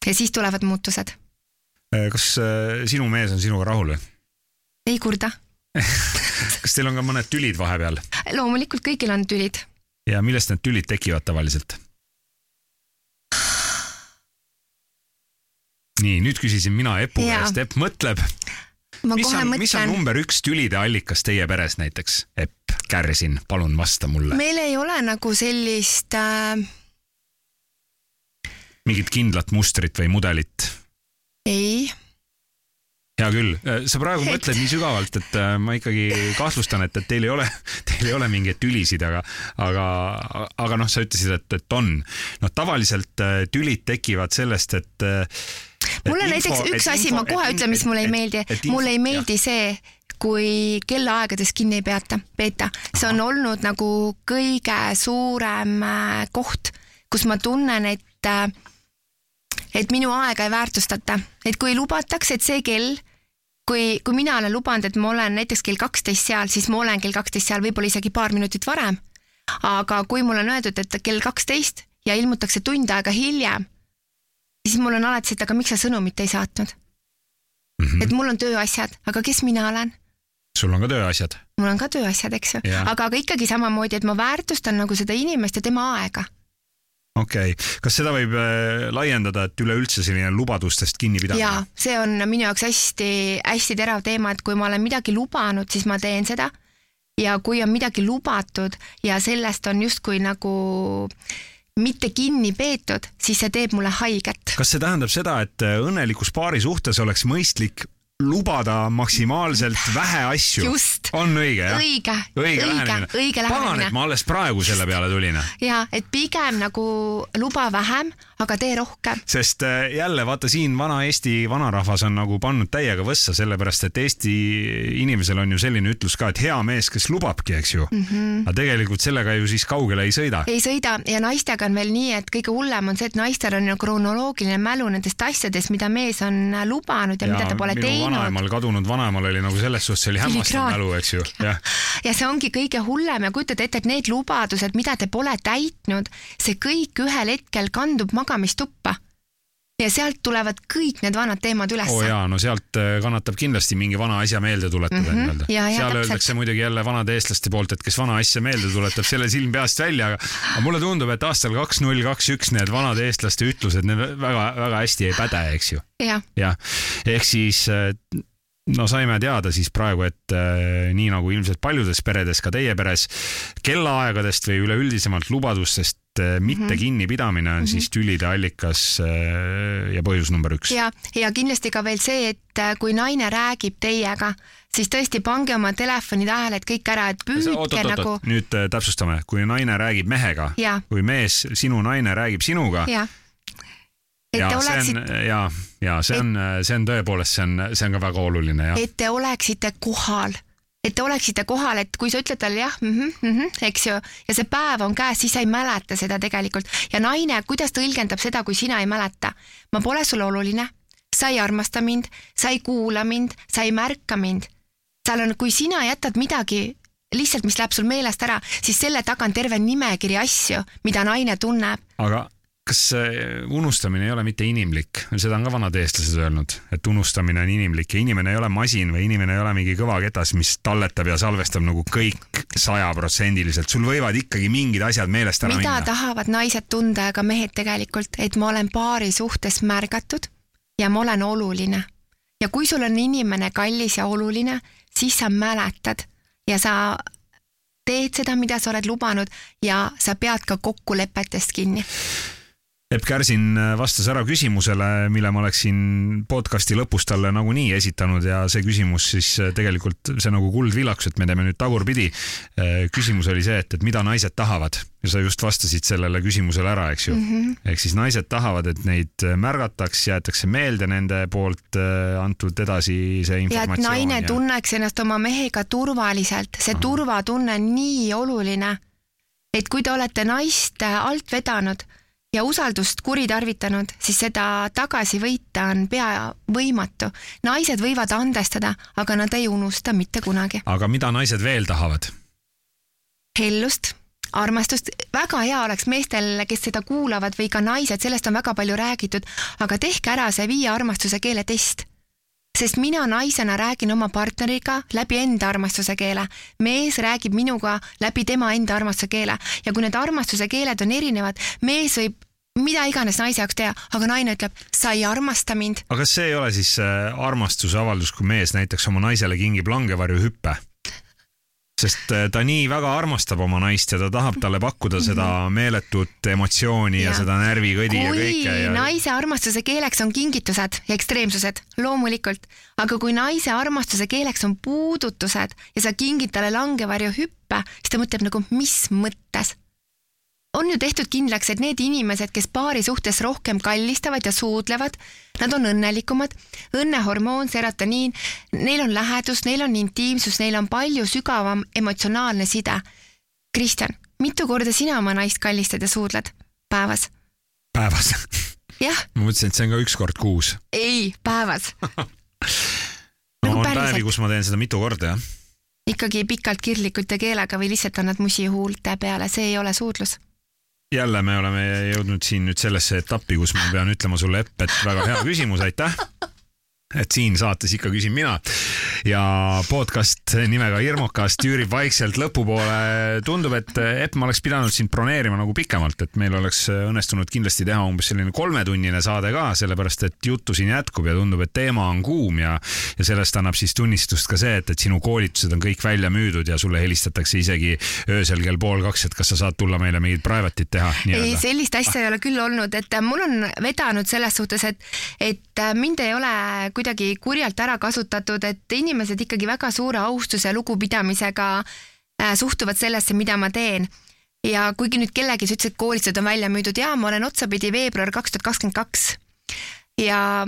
ja siis tulevad muutused. Äh, kas äh, sinu mees on sinuga rahul või? ei kurda <laughs> kas teil on ka mõned tülid vahepeal? loomulikult kõigil on tülid ja millest need tülid tekivad tavaliselt? nii, nüüd küsisin mina Epu käest, Epp mõtleb. mis on, mis on number üks tülide allikas teie peres näiteks, Epp Kärsin, palun vasta mulle. meil ei ole nagu sellist äh... mingit kindlat mustrit või mudelit? ei hea küll, äh, sa praegu et... mõtled nii sügavalt, et äh, ma ikkagi kahtlustan, et, et teil ei ole, <laughs> teil ei ole mingeid tülisid, aga, aga, aga noh, sa ütlesid, et, et on. noh, tavaliselt äh, tülid tekivad sellest, et. mulle näiteks üks asi, ma kohe ütlen, mis mulle ei meeldi, mulle ei meeldi jah. see, kui kellaaegades kinni ei peata, peeta, see on Aha. olnud nagu kõige suurem koht, kus ma tunnen, et et minu aega ei väärtustata, et kui lubatakse, et see kell kui, kui mina olen lubanud, et ma olen näiteks kell kaksteist seal, siis ma olen kell kaksteist seal võib-olla isegi paar minutit varem. aga kui mul on öeldud, et kell kaksteist ja ilmutakse tund aega hiljem, siis mul on alati see, et aga miks sa sõnumit ei saatnud mm. -hmm. et mul on tööasjad, aga kes mina olen? sul on ka tööasjad? mul on ka tööasjad, eks ju, aga, aga ikkagi samamoodi, et ma väärtustan nagu seda inimest ja tema aega okei okay., kas seda võib äh, laiendada, et üleüldse selline lubadustest kinnipidamine? jaa, see on minu jaoks hästi-hästi terav teema, et kui ma olen midagi lubanud, siis ma teen seda. ja kui on midagi lubatud ja sellest on justkui nagu mitte kinni peetud, siis see teeb mulle haiget. kas see tähendab seda, et äh, õnnelikus paari suhtes oleks mõistlik lubada maksimaalselt vähe asju. on õige, jah? õige, õige, õige, õige lähenemine. pagan, et ma alles praegu selle peale tulin. ja, et pigem nagu luba vähem, aga tee rohkem. sest äh, jälle vaata siin vana Eesti vanarahvas on nagu pannud täiega võssa, sellepärast et Eesti inimesel on ju selline ütlus ka, et hea mees, kes lubabki, eks ju mm. -hmm. aga tegelikult sellega ju siis kaugele ei sõida. ei sõida ja naistega on veel nii, et kõige hullem on see, et naistel on ju kronoloogiline mälu nendest asjadest, mida mees on lubanud ja, ja mida ta pole teinud vanaemal, kadunud vanaemal oli nagu selles suhtes, see oli hämmastav mälu, eks ju. ja see ongi kõige hullem ja kujutad ette, et need lubadused, mida te pole täitnud, see kõik ühel hetkel kandub magamistuppa ja sealt tulevad kõik need vanad teemad üles. oo oh jaa, no sealt äh, kannatab kindlasti mingi vana asja meelde tuletada mm -hmm. nii-öelda. seal täpselt. öeldakse muidugi jälle vanade eestlaste poolt, et kes vana asja meelde tuletab, selle silm peast välja, aga, mulle tundub, et aastal kaks null kaks üks need vanade eestlaste ütlused, need väga-väga hästi ei päde, eks ju. jah ja. ehk siis äh, no saime teada siis praegu, et äh, nii nagu ilmselt paljudes peredes, ka teie peres, kellaaegadest või üleüldisemalt lubadustest mitte mm -hmm. kinnipidamine on mm -hmm. siis tülide allikas äh, ja põhjus number üks. ja, ja kindlasti ka veel see, et äh, kui naine räägib teiega, siis tõesti pange oma telefoni tähele, et kõik ära, et püüdke oot, oot, nagu. nüüd äh, täpsustame, kui naine räägib mehega, kui mees, sinu naine räägib sinuga et ja, te oleksite. ja, ja see on, see on tõepoolest, see on, see on ka väga oluline, jah. et te oleksite kohal et te oleksite kohal, et kui sa ütled talle jah mm, -hmm, mm -hmm, eks ju, ja see päev on käes, siis sa ei mäleta seda tegelikult ja naine, kuidas tõlgendab seda, kui sina ei mäleta? ma pole sulle oluline, sa ei armasta mind, sa ei kuula mind, sa ei märka mind. seal on, kui sina jätad midagi lihtsalt, mis läheb sul meelest ära, siis selle taga on terve nimekiri asju, mida naine tunneb. aga kas unustamine ei ole mitte inimlik, seda on ka vanad eestlased öelnud, et unustamine on inimlik ja inimene ei ole masin või inimene ei ole mingi kõvaketas, mis talletab ja salvestab nagu kõik sajaprotsendiliselt, sul võivad ikkagi mingid asjad meelest ära mida minna. mida tahavad naised tunda ja ka mehed tegelikult, et ma olen paari suhtes märgatud ja ma olen oluline. ja kui sul on inimene kallis ja oluline, siis sa mäletad ja sa teed seda, mida sa oled lubanud ja sa pead ka kokkulepetest kinni Epp Kärsin vastas ära küsimusele, mille ma oleksin podcasti lõpus talle nagunii esitanud ja see küsimus siis tegelikult, see nagu kuldvillakus, et me teeme nüüd tagurpidi. küsimus oli see, et, et mida naised tahavad ja sa just vastasid sellele küsimusele ära, eks ju mm -hmm.. ehk siis naised tahavad, et neid märgataks, jäetakse meelde nende poolt äh, antud edasi see informatsioon. ja et naine ja... tunneks ennast oma mehega turvaliselt, see Aha. turvatunne on nii oluline. et kui te olete naist alt vedanud ja usaldust kuritarvitanud, siis seda tagasi võita on pea võimatu. naised võivad andestada, aga nad ei unusta mitte kunagi. aga mida naised veel tahavad? hellust, armastust, väga hea oleks meestel, kes seda kuulavad või ka naised, sellest on väga palju räägitud, aga tehke ära see viie armastuse keele test sest mina naisena räägin oma partneriga läbi enda armastuse keele. mees räägib minuga läbi tema enda armastuse keele ja kui need armastuse keeled on erinevad, mees võib mida iganes naise jaoks teha, aga naine ütleb, sa ei armasta mind. aga kas see ei ole siis äh, armastuse avaldus, kui mees näiteks oma naisele kingib langevarjuhüppe? Sest äh, ta nii väga armastab oma naist ja ta tahab talle pakkuda mhm. seda meeletut emotsiooni ja, ja seda närvikõdi ja kõike ja. naise armastuse keeleks on kingitused ja ekstreemsused, loomulikult, aga kui naise armastuse keeleks on puudutused ja sa kingid talle langevarju hüppe, siis ta mõtleb nagu, mis mõttes on ju tehtud kindlaks, et need inimesed, kes paari suhtes rohkem kallistavad ja suudlevad, nad on õnnelikumad, õnnehormoon, serotoniin, neil on lähedus, neil on intiimsus, neil on palju sügavam emotsionaalne side. Kristjan, mitu korda sina oma naist kallistad ja suudled päevas? päevas? jah. ma mõtlesin, et see on ka üks kord kuus. ei, päevas <laughs> no nagu on päriselt. päevi, kus ma teen seda mitu korda, jah. ikkagi pikalt kirglikult ja keelega või lihtsalt annad musi huulte peale, see ei ole suudlus jälle me oleme jõudnud siin nüüd sellesse etappi, kus ma pean ütlema sulle, Epp, et väga hea küsimus, aitäh et siin saates ikka küsin mina ja podcast nimega Hirmukast üürib vaikselt lõpupoole. tundub, et Epp, ma oleks pidanud sind broneerima nagu pikemalt, et meil oleks õnnestunud kindlasti teha umbes selline kolmetunnine saade ka, sellepärast et juttu siin jätkub ja tundub, et teema on kuum ja, ja sellest annab siis tunnistust ka see, et, et sinu koolitused on kõik välja müüdud ja sulle helistatakse isegi öösel kell pool kaks, et kas sa saad tulla meile mingit private'it teha. ei, sellist asja ei ole küll olnud, et mul on vedanud selles suhtes, et, et mind ei ole kuidagi kurjalt ära kasutatud, et inimesed ikkagi väga suure austuse ja lugupidamisega äh, suhtuvad sellesse, mida ma teen. ja kuigi nüüd kellegi, sa ütlesid, et koolitused on välja müüdud, jaa, ma olen otsapidi veebruar kaks tuhat kakskümmend kaks. Ja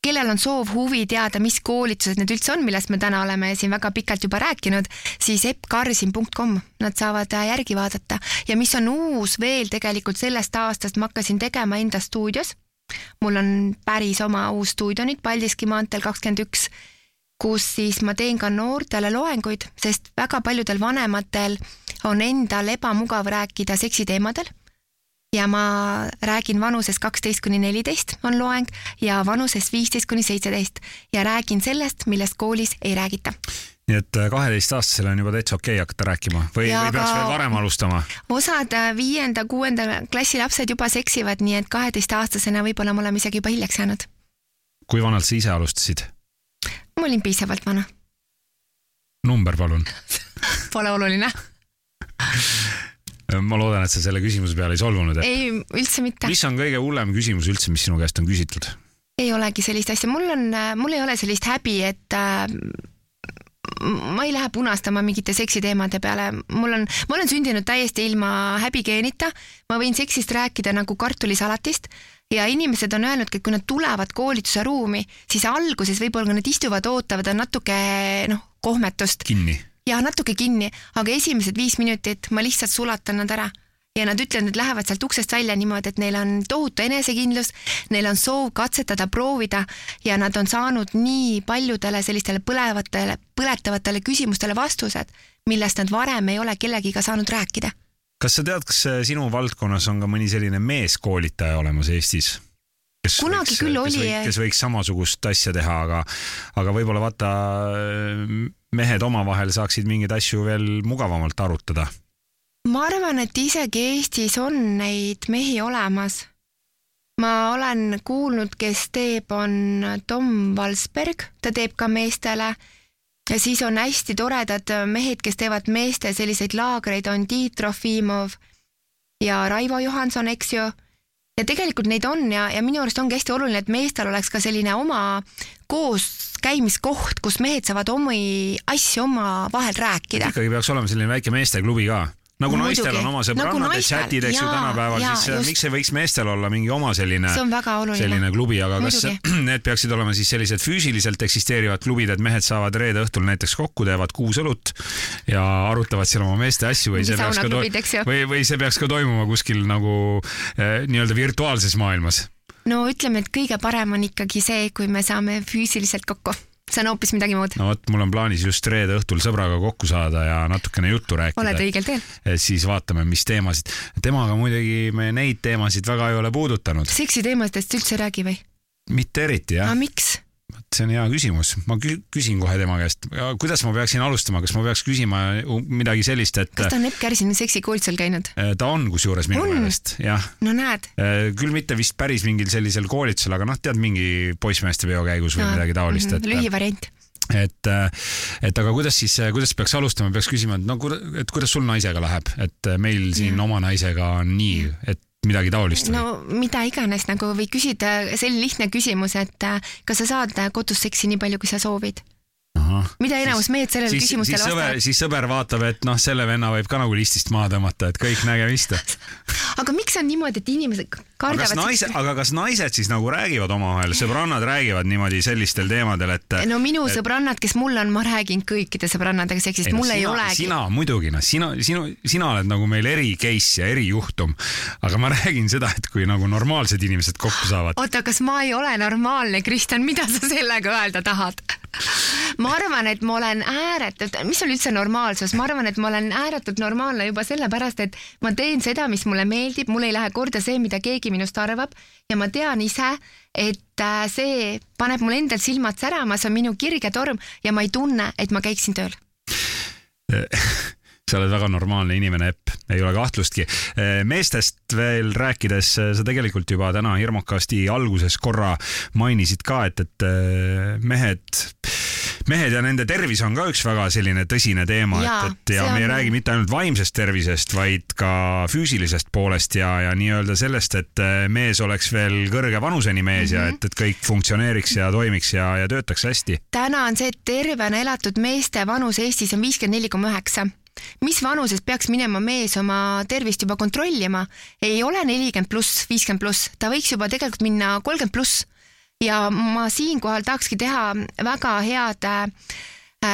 kellel on soov, huvi teada, mis koolitused need üldse on, millest me täna oleme siin väga pikalt juba rääkinud, siis eppkarsin.com, nad saavad äh, järgi vaadata. Ja mis on uus veel tegelikult sellest aastast, ma hakkasin tegema enda stuudios mul on päris oma uus stuudio nüüd Paldiski maanteel kakskümmend üks, kus siis ma teen ka noortele loenguid, sest väga paljudel vanematel on endal ebamugav rääkida seksiteemadel ja ma räägin vanuses kaksteist kuni neliteist on loeng ja vanuses viisteist kuni seitseteist ja räägin sellest, millest koolis ei räägita nii et äh, kaheteistaastasele on juba täitsa okei okay hakata rääkima või, või peaks veel varem alustama? osad äh, viienda-kuuenda klassi lapsed juba seksivad, nii et kaheteistaastasena võib-olla me oleme isegi juba hiljaks jäänud. kui vanalt sa ise alustasid? ma olin piisavalt vana. number palun <laughs> Pole oluline ma loodan, et sa selle küsimuse peale ei solvunud ei, üldse mitte. mis on kõige hullem küsimus üldse, mis sinu käest on küsitud? ei olegi sellist asja, mul on, äh, mul ei ole sellist häbi, et äh, ma ei lähe punastama mingite seksiteemade peale, mul on, ma olen sündinud täiesti ilma häbigeenita, ma võin seksist rääkida nagu kartulisalatist. Ja inimesed on öelnudki, et kui nad tulevad koolituse ruumi, siis alguses võib-olla nad istuvad, ootavad, on natuke noh, kohmetust. Kinni. Ja natuke kinni, aga esimesed viis minutit ma lihtsalt sulatan nad ära ja nad ütlevad, nad lähevad sealt uksest välja niimoodi, et neil on tohutu enesekindlus, neil on soov katsetada, proovida ja nad on saanud nii paljudele sellistele põlevatele, põletavatele küsimustele vastused, millest nad varem ei ole kellegiga saanud rääkida. kas sa tead, kas sinu valdkonnas on ka mõni selline meeskoolitaja olemas Eestis? kes kunagi võiks, küll oli. kes võiks samasugust asja teha, aga, aga võib-olla vaata, mehed omavahel saaksid mingeid asju veel mugavamalt arutada. Ma arvan, et isegi Eestis on neid mehi olemas. ma olen kuulnud, kes teeb, on Tom Valsberg, ta teeb ka meestele. Ja siis on hästi toredad mehed, kes teevad meeste selliseid laagreid, on Tiit Trofimov ja Raivo Johanson, eks ju. Ja tegelikult neid on ja, ja minu arust ongi hästi oluline, et meestel oleks ka selline oma kooskäimiskoht, kus mehed saavad omi asju omavahel rääkida. ikkagi peaks olema selline väike meesteklubi ka nagu Muidugi. naistel on oma sõbrannad Nagu ja chatid, eks ju, tänapäeval, siis äh, just. miks ei võiks meestel olla mingi oma selline selline klubi, aga kas Muidugi. <clears throat> need peaksid olema siis sellised füüsiliselt eksisteerivad klubid, et mehed saavad reede õhtul näiteks kokku, teevad kuus õlut ja arutavad seal oma meeste asju või see peaks ka või, või see peaks ka toimuma kuskil nagu eh, nii-öelda virtuaalses maailmas? no ütleme, et kõige parem on ikkagi see, kui me saame füüsiliselt kokku. See on hoopis midagi muud. no vot, mul on plaanis just reede õhtul sõbraga kokku saada ja natukene juttu rääkida. oled õigel teel. et siis vaatame, mis teemasid. temaga muidugi me neid teemasid väga ei ole puudutanud. seksiteemadest üldse ei räägi või? mitte eriti jah aga, miks? See on hea küsimus. ma kü- küsin kohe tema käest, kuidas ma peaksin alustama, kas ma peaks küsima midagi sellist, et kas ta on Epp Kärsini seksikoolitusel käinud? eh, ta on kusjuures minu meelest, jah. no näed, küll mitte vist päris mingil sellisel koolitusel, aga noh, tead mingi poissmeeste peo käigus või midagi taolist, et lühivariant. et, et aga kuidas siis, kuidas peaks alustama, peaks küsima, et no kuida- et kuidas sul naisega läheb, et meil siin Jah. oma naisega on nii, et midagi taolist no mida iganes nagu või küsida selline lihtne küsimus, et äh, kas sa saad äh, kodus seksi nii palju, kui sa soovid? mida enamus mehed sellele siis, sõber, vastavad. siis sõber vaatab, et noh, selle venna võib ka nagu listist maha tõmmata, et kõik nägemist. <laughs> aga miks on niimoodi, et inimesed aga kas naised, aga kas naised siis nagu räägivad omavahel, sõbrannad räägivad niimoodi sellistel teemadel, et no minu et- sõbrannad, kes mul on, ma räägin kõikide sõbrannadega seksist, no mul ei sina, olegi. sina muidugi noh, sina, sinu, sina oled nagu meil eri case ja erijuhtum, aga ma <laughs> räägin seda, et kui nagu normaalsed inimesed kokku saavad. oota, kas ma ei ole normaalne, Kristjan, mida sa sellega öelda tahad? ma arvan, et ma olen ääretult, mis on üldse normaalsus, ma arvan, et ma olen ääretult normaalne juba sellepärast, et ma teen seda, mis mulle meeldib, mul ei lähe korda see, mida keegi minust arvab ja ma tean ise, et äh, see paneb mul endal silmad särama, see on minu kirge torm ja ma ei tunne, et ma käiksin tööl. <laughs> sa oled väga normaalne inimene, Epp, ei ole kahtlustki. meestest veel rääkides, sa tegelikult juba täna hirmukasti alguses korra mainisid ka, et, et eh, mehed, mehed ja nende tervis on ka üks väga selline tõsine teema, et, et ja me ei räägi mitte ainult vaimsest tervisest, vaid ka füüsilisest poolest ja, ja nii-öelda sellest, et eh, mees oleks veel kõrge vanuseni mees mm -hmm. ja et, et kõik funktsioneeriks ja toimiks ja, ja töötaks hästi. täna on see, et tervena elatud meeste vanus Eestis on viiskümmend neli koma üheksa mis vanuses peaks minema mees oma tervist juba kontrollima? ei ole nelikümmend pluss, viiskümmend pluss, ta võiks juba tegelikult minna kolmkümmend pluss. Ja ma siinkohal tahakski teha väga head äh,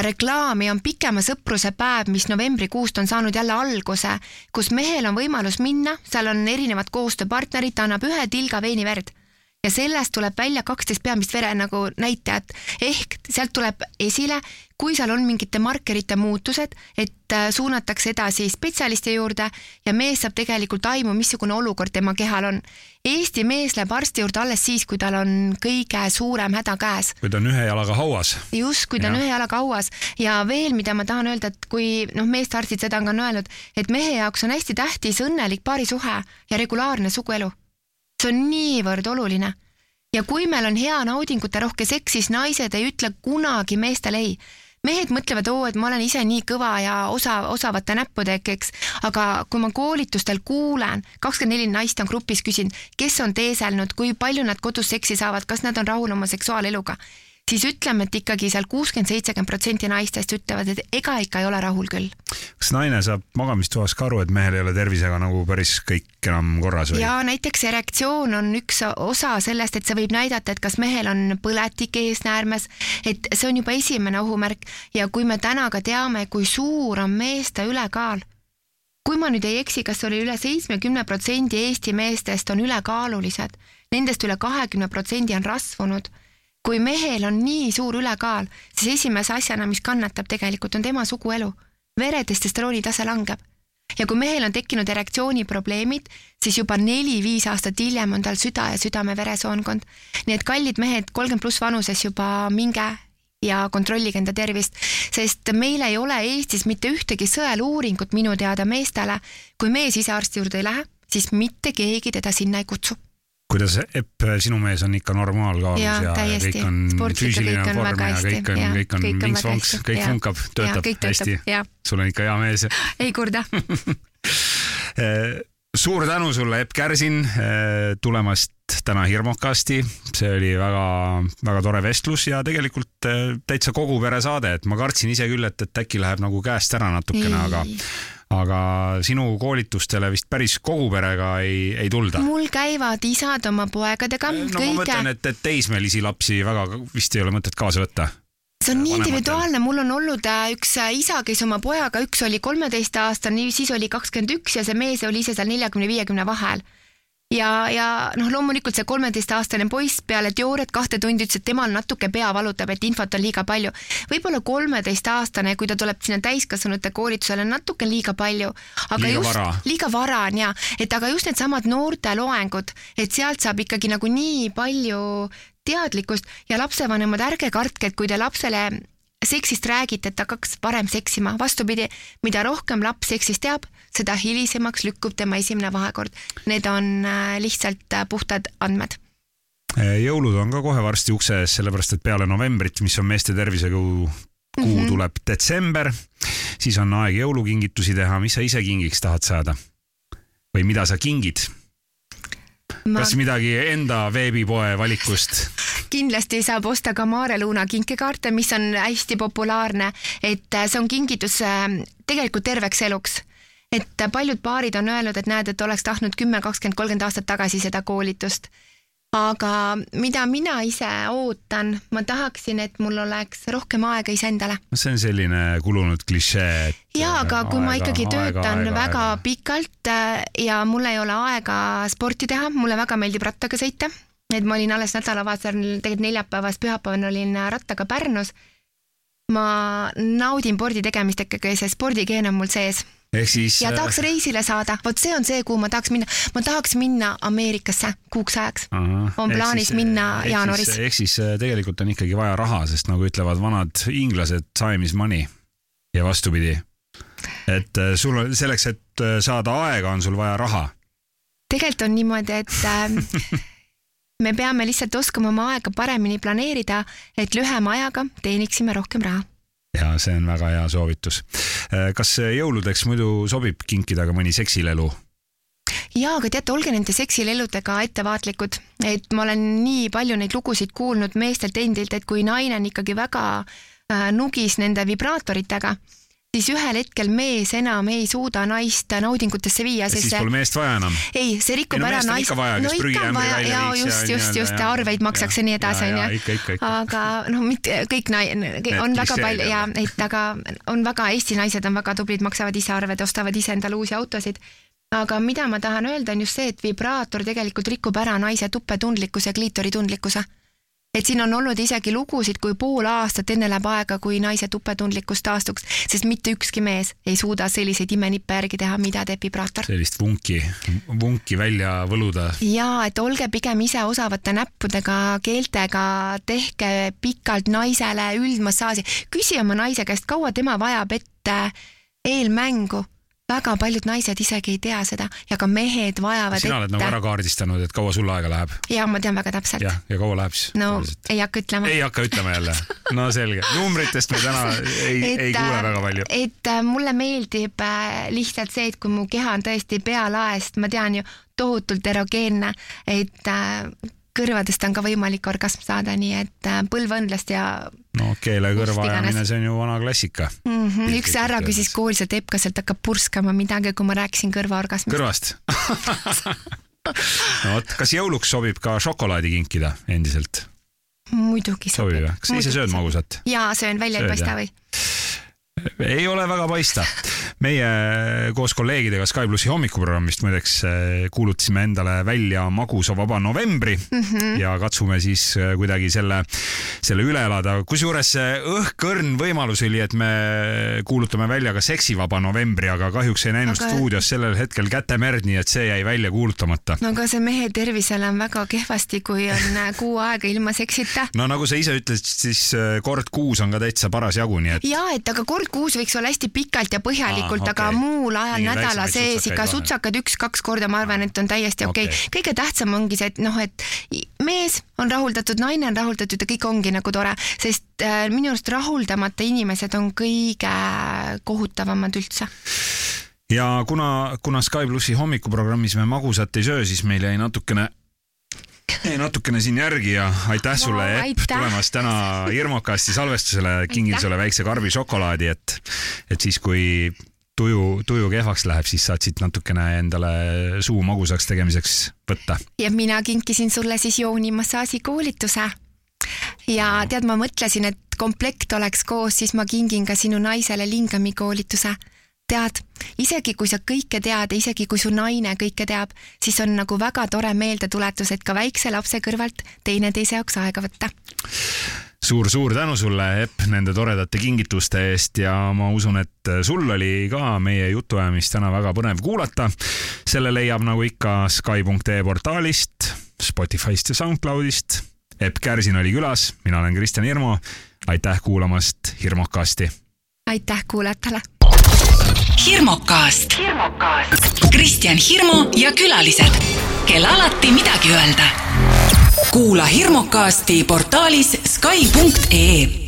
reklaami, on pikema sõpruse päev, mis novembrikuust on saanud jälle alguse, kus mehel on võimalus minna, seal on erinevad koostööpartnerid, ta annab ühe tilga veiniverd ja sellest tuleb välja kaksteist peamist vere nagu näitajat. Ehk sealt tuleb esile, kui seal on mingite markerite muutused, et äh, suunatakse edasi spetsialisti juurde ja mees saab tegelikult aimu, missugune olukord tema kehal on. Eesti mees läheb arsti juurde alles siis, kui tal on kõige suurem häda käes kui ta on ühe jalaga hauas just, kui ta on Jah. ühe jalaga hauas ja veel, mida ma tahan öelda, et kui noh, meesarstid seda on ka öelnud, et mehe jaoks on hästi tähtis õnnelik paarisuhe ja regulaarne suguelu. see on niivõrd oluline ja kui meil on hea naudinguterohke seks, siis naised ei ütle kunagi meestele ei mehed mõtlevad, oo, et ma olen ise nii kõva ja osa, osavate näppudega, eks, aga kui ma koolitustel kuulen, kakskümmend neli naist on grupis, küsin, kes on teeselnud, kui palju nad kodus seksi saavad, kas nad on rahul oma seksuaaleluga, siis ütleme, et ikkagi seal kuuskümmend, seitsekümmend protsenti naistest ütlevad, et ega ikka ei ole rahul küll. kas naine saab magamistoas ka aru, et mehel ei ole tervisega nagu päris kõik enam korras või? ja näiteks erektsioon on üks osa sellest, et see võib näidata, et kas mehel on põletik eesnäärmes, et see on juba esimene ohumärk ja kui me täna ka teame, kui suur on meeste ülekaal kui ma nüüd ei eksi, kas oli üle seitsmekümne protsendi Eesti meestest on ülekaalulised, nendest üle kahekümne protsendi on rasvunud. Kui mehel on nii suur ülekaal, siis esimese asjana, mis kannatab tegelikult, on tema suguelu. veretestesterooni tase langeb. ja kui mehel on tekkinud erektsiooniprobleemid, siis juba neli-viis aastat hiljem on tal süda ja südame-veresoonkond. nii et kallid mehed, kolmkümmend pluss vanuses juba minge ja kontrollige enda tervist, sest meil ei ole Eestis mitte ühtegi sõeluuringut minu teada meestele. kui mees ise arsti juurde ei lähe, siis mitte keegi teda sinna ei kutsu kuidas Epp, sinu mees on ikka normaalkaalus ja, ja täiesti. kõik on füüsiline vorm ja kõik on, kõik on vinks-vonks, kõik funkab, töötab ja, hästi. sul on ikka hea mees. <laughs> ei kurda <laughs> suur tänu sulle, Epp Kärsin, eh, tulemast täna Hirmukasti. see oli väga-väga tore vestlus ja tegelikult eh, täitsa kogu pere saade, et ma kartsin ise küll, et, et äkki läheb nagu käest ära natukene, aga aga sinu koolitustele vist päris kogu perega ei, ei tulda. mul käivad isad oma poegadega. no kõige... ma mõtlen, et, et teismelisi lapsi väga vist ei ole mõtet kaasa võtta see on nii individuaalne, mul on olnud äh, üks äh, isa, kes oma pojaga, üks oli kolmeteistaastane, siis oli kakskümmend üks ja see mees oli ise seal neljakümne, viiekümne vahel ja, ja noh, loomulikult see kolmeteistaastane poiss peale teooriat kahte tundi ütles, et temal natuke pea valutab, et infot on liiga palju. võib-olla kolmeteistaastane, kui ta tuleb sinna täiskasvanute koolitusele, natuke liiga palju. liiga just, liiga vara on ja, et aga just needsamad noorteloengud, et sealt saab ikkagi nagu nii palju teadlikkust ja lapsevanemad, ärge kartke, et kui te lapsele seksist räägite, et hakkaks varem seksima, vastupidi, mida rohkem laps seksist teab, seda hilisemaks lükkub tema esimene vahekord. Need on äh, lihtsalt äh, puhtad andmed äh, jõulud on ka kohe varsti ukse ees, sellepärast et peale novembrit, mis on meeste tervisekuu, kuu mm -hmm. tuleb detsember, siis on aeg jõulukingitusi teha, mis sa ise kingiks tahad saada? või mida sa kingid? ma... kas midagi enda veebipoe valikust? <laughs> kindlasti saab osta ka Maare Luuna kinkekaarte, mis on hästi populaarne, et see on kingitus tegelikult terveks eluks et paljud paarid on öelnud, et näed, et oleks tahtnud kümme, kakskümmend, kolmkümmend aastat tagasi seda koolitust. aga mida mina ise ootan, ma tahaksin, et mul oleks rohkem aega iseendale. see on selline kulunud klišee, jaa, aga kui aega, ma ikkagi töötan aega, väga aega. pikalt äh, ja mul ei ole aega sporti teha, mulle väga meeldib rattaga sõita, et ma olin alles nädalavahetusel, tegelikult neljapäevast pühapäevani olin rattaga Pärnus ma naudin spordi tegemist ikkagi, see spordigeen on mul sees ehk siis. ja tahaks reisile saada, vot see on see, kuhu ma tahaks minna, ma tahaks minna Ameerikasse kuuks ajaks. on plaanis siis, minna jaanuaris. ehk siis äh, tegelikult on ikkagi vaja raha, sest nagu ütlevad vanad inglased, time is money ja vastupidi. et äh, sul on selleks, et äh, saada aega, on sul vaja raha. tegelikult on niimoodi, et äh, <laughs> me peame lihtsalt oskama oma aega paremini planeerida, et lühema ajaga teeniksime rohkem raha ja see on väga hea soovitus. Äh, kas jõuludeks muidu sobib kinkida ka mõni seksilelu? jaa, aga teate, olge nende seksileludega ettevaatlikud, et ma olen nii palju neid lugusid kuulnud meestelt endilt, et kui naine on ikkagi väga äh, nugis nende vibraatoritega siis ühel hetkel mees enam ei suuda naist naudingutesse viia. siis pole meest vaja enam? ei, see rikub ei, no, ära naist. no ikka on vaja ja just, just, just ja arveid maksaks ja nii edasi, onju. aga noh, mitte kõik nai-, on väga palju ja et aga on väga, Eesti naised on väga tublid, maksavad ise arved, ostavad ise endale uusi autosid aga mida ma tahan öelda, on just see, et vibraator tegelikult rikub ära naise tupetundlikkuse ja kliitoritundlikkuse et siin on olnud isegi lugusid, kui pool aastat enne läheb aega, kui naise tupetundlikkus taastuks, sest mitte ükski mees ei suuda selliseid imenippe järgi teha, mida teeb vibraator. sellist vunki, vunki välja võluda. jaa, et olge pigem ise osavate näppudega, keeltega, tehke pikalt naisele üldmassaaži, küsi oma naise käest, kaua tema vajab ette eelmängu väga paljud naised isegi ei tea seda ja ka mehed vajavad sina oled nagu ära kaardistanud, et kaua sul aega läheb? jaa, ma tean väga täpselt. jah, ja kaua läheb siis? no Tavaliselt? ei hakka ütlema. ei hakka ütlema jälle? <laughs> no selge, numbritest me täna ei, ei kuule väga palju. et äh, mulle meeldib äh, lihtsalt see, et kui mu keha on tõesti pealaest, ma tean ju, tohutult erogeenne, et äh, kõrvadest on ka võimalik orgasm saada, nii et äh, põlveõnlast ja no keele kõrva ajamine, see on ju vana klassika. mm -hmm. üks härra küsis koolis, et Epp, kas sealt hakkab purskama midagi, kui ma rääkisin kõrvaorgasmist. kõrvast <laughs> no vot, kas jõuluks sobib ka šokolaadi kinkida endiselt? muidugi sobib sobib jah? kas sa ise sööd? magusat? jaa, söön välja ei paista või? ei ole väga paista. Meie koos kolleegidega Sky plussi hommikuprogrammist muideks eh, kuulutasime endale välja magusa vaba novembri mm. -hmm. ja katsume siis eh, kuidagi selle, selle üle elada. kusjuures õhkõrn võimalus oli, et me kuulutame välja ka seksivaba novembri, aga kahjuks ei näinud Aga- stuudios sellel hetkel kätemerd, nii et see jäi välja kuulutamata. no aga see mehe tervisele on väga kehvasti, kui on äh, kuu aega ilma seksita. <laughs> no nagu sa ise ütlesid, siis eh, kord kuus on ka täitsa parasjagu, nii et jaa, et aga kord kuus võiks olla hästi pikalt ja põhjalikult Aa, ah,, aga okei. muul ajal Mingeid nädala sees ikka sutsakad üks-kaks korda, ma arvan, et on täiesti okei okay. Okay.. kõige tähtsam ongi see, et noh, et mees on rahuldatud, naine on rahuldatud ja kõik ongi nagu tore, sest äh, minu arust rahuldamata inimesed on kõige kohutavamad üldse. ja kuna, kuna Sky plussi hommikuprogrammis me magusat ei söö, siis meil jäi natukene, jäi natukene siin järgi ja aitäh sulle wow,, Epp, tulemast täna Irmokasti salvestusele, kingin sulle väikse karbi šokolaadi, et, et siis, kui tuju, tuju kehvaks läheb, siis saad siit natukene endale suu magusaks tegemiseks võtta. ja mina kinkisin sulle siis joonimassaaži koolituse. ja tead, ma mõtlesin, et komplekt oleks koos, siis ma kingin ka sinu naisele lingami koolituse. tead, isegi kui sa kõike tead ja isegi kui su naine kõike teab, siis on nagu väga tore meeldetuletus, et ka väikse lapse kõrvalt teineteise jaoks aega võtta. Suur-suur tänu sulle, Epp, nende toredate kingituste eest ja ma usun, et sul oli ka meie jutuajamist täna väga põnev kuulata. selle leiab nagu ikka Sky.ee portaalist, Spotify'st ja SoundCloudist. Epp Kärsin oli külas, mina olen Kristjan Hirmu. aitäh kuulamast Hirmukasti. aitäh kuulajatele. hirmukast. Kristjan Hirmu ja külalised, kel alati midagi öelda. Kuula Hirmukasti portaalis Sky.ee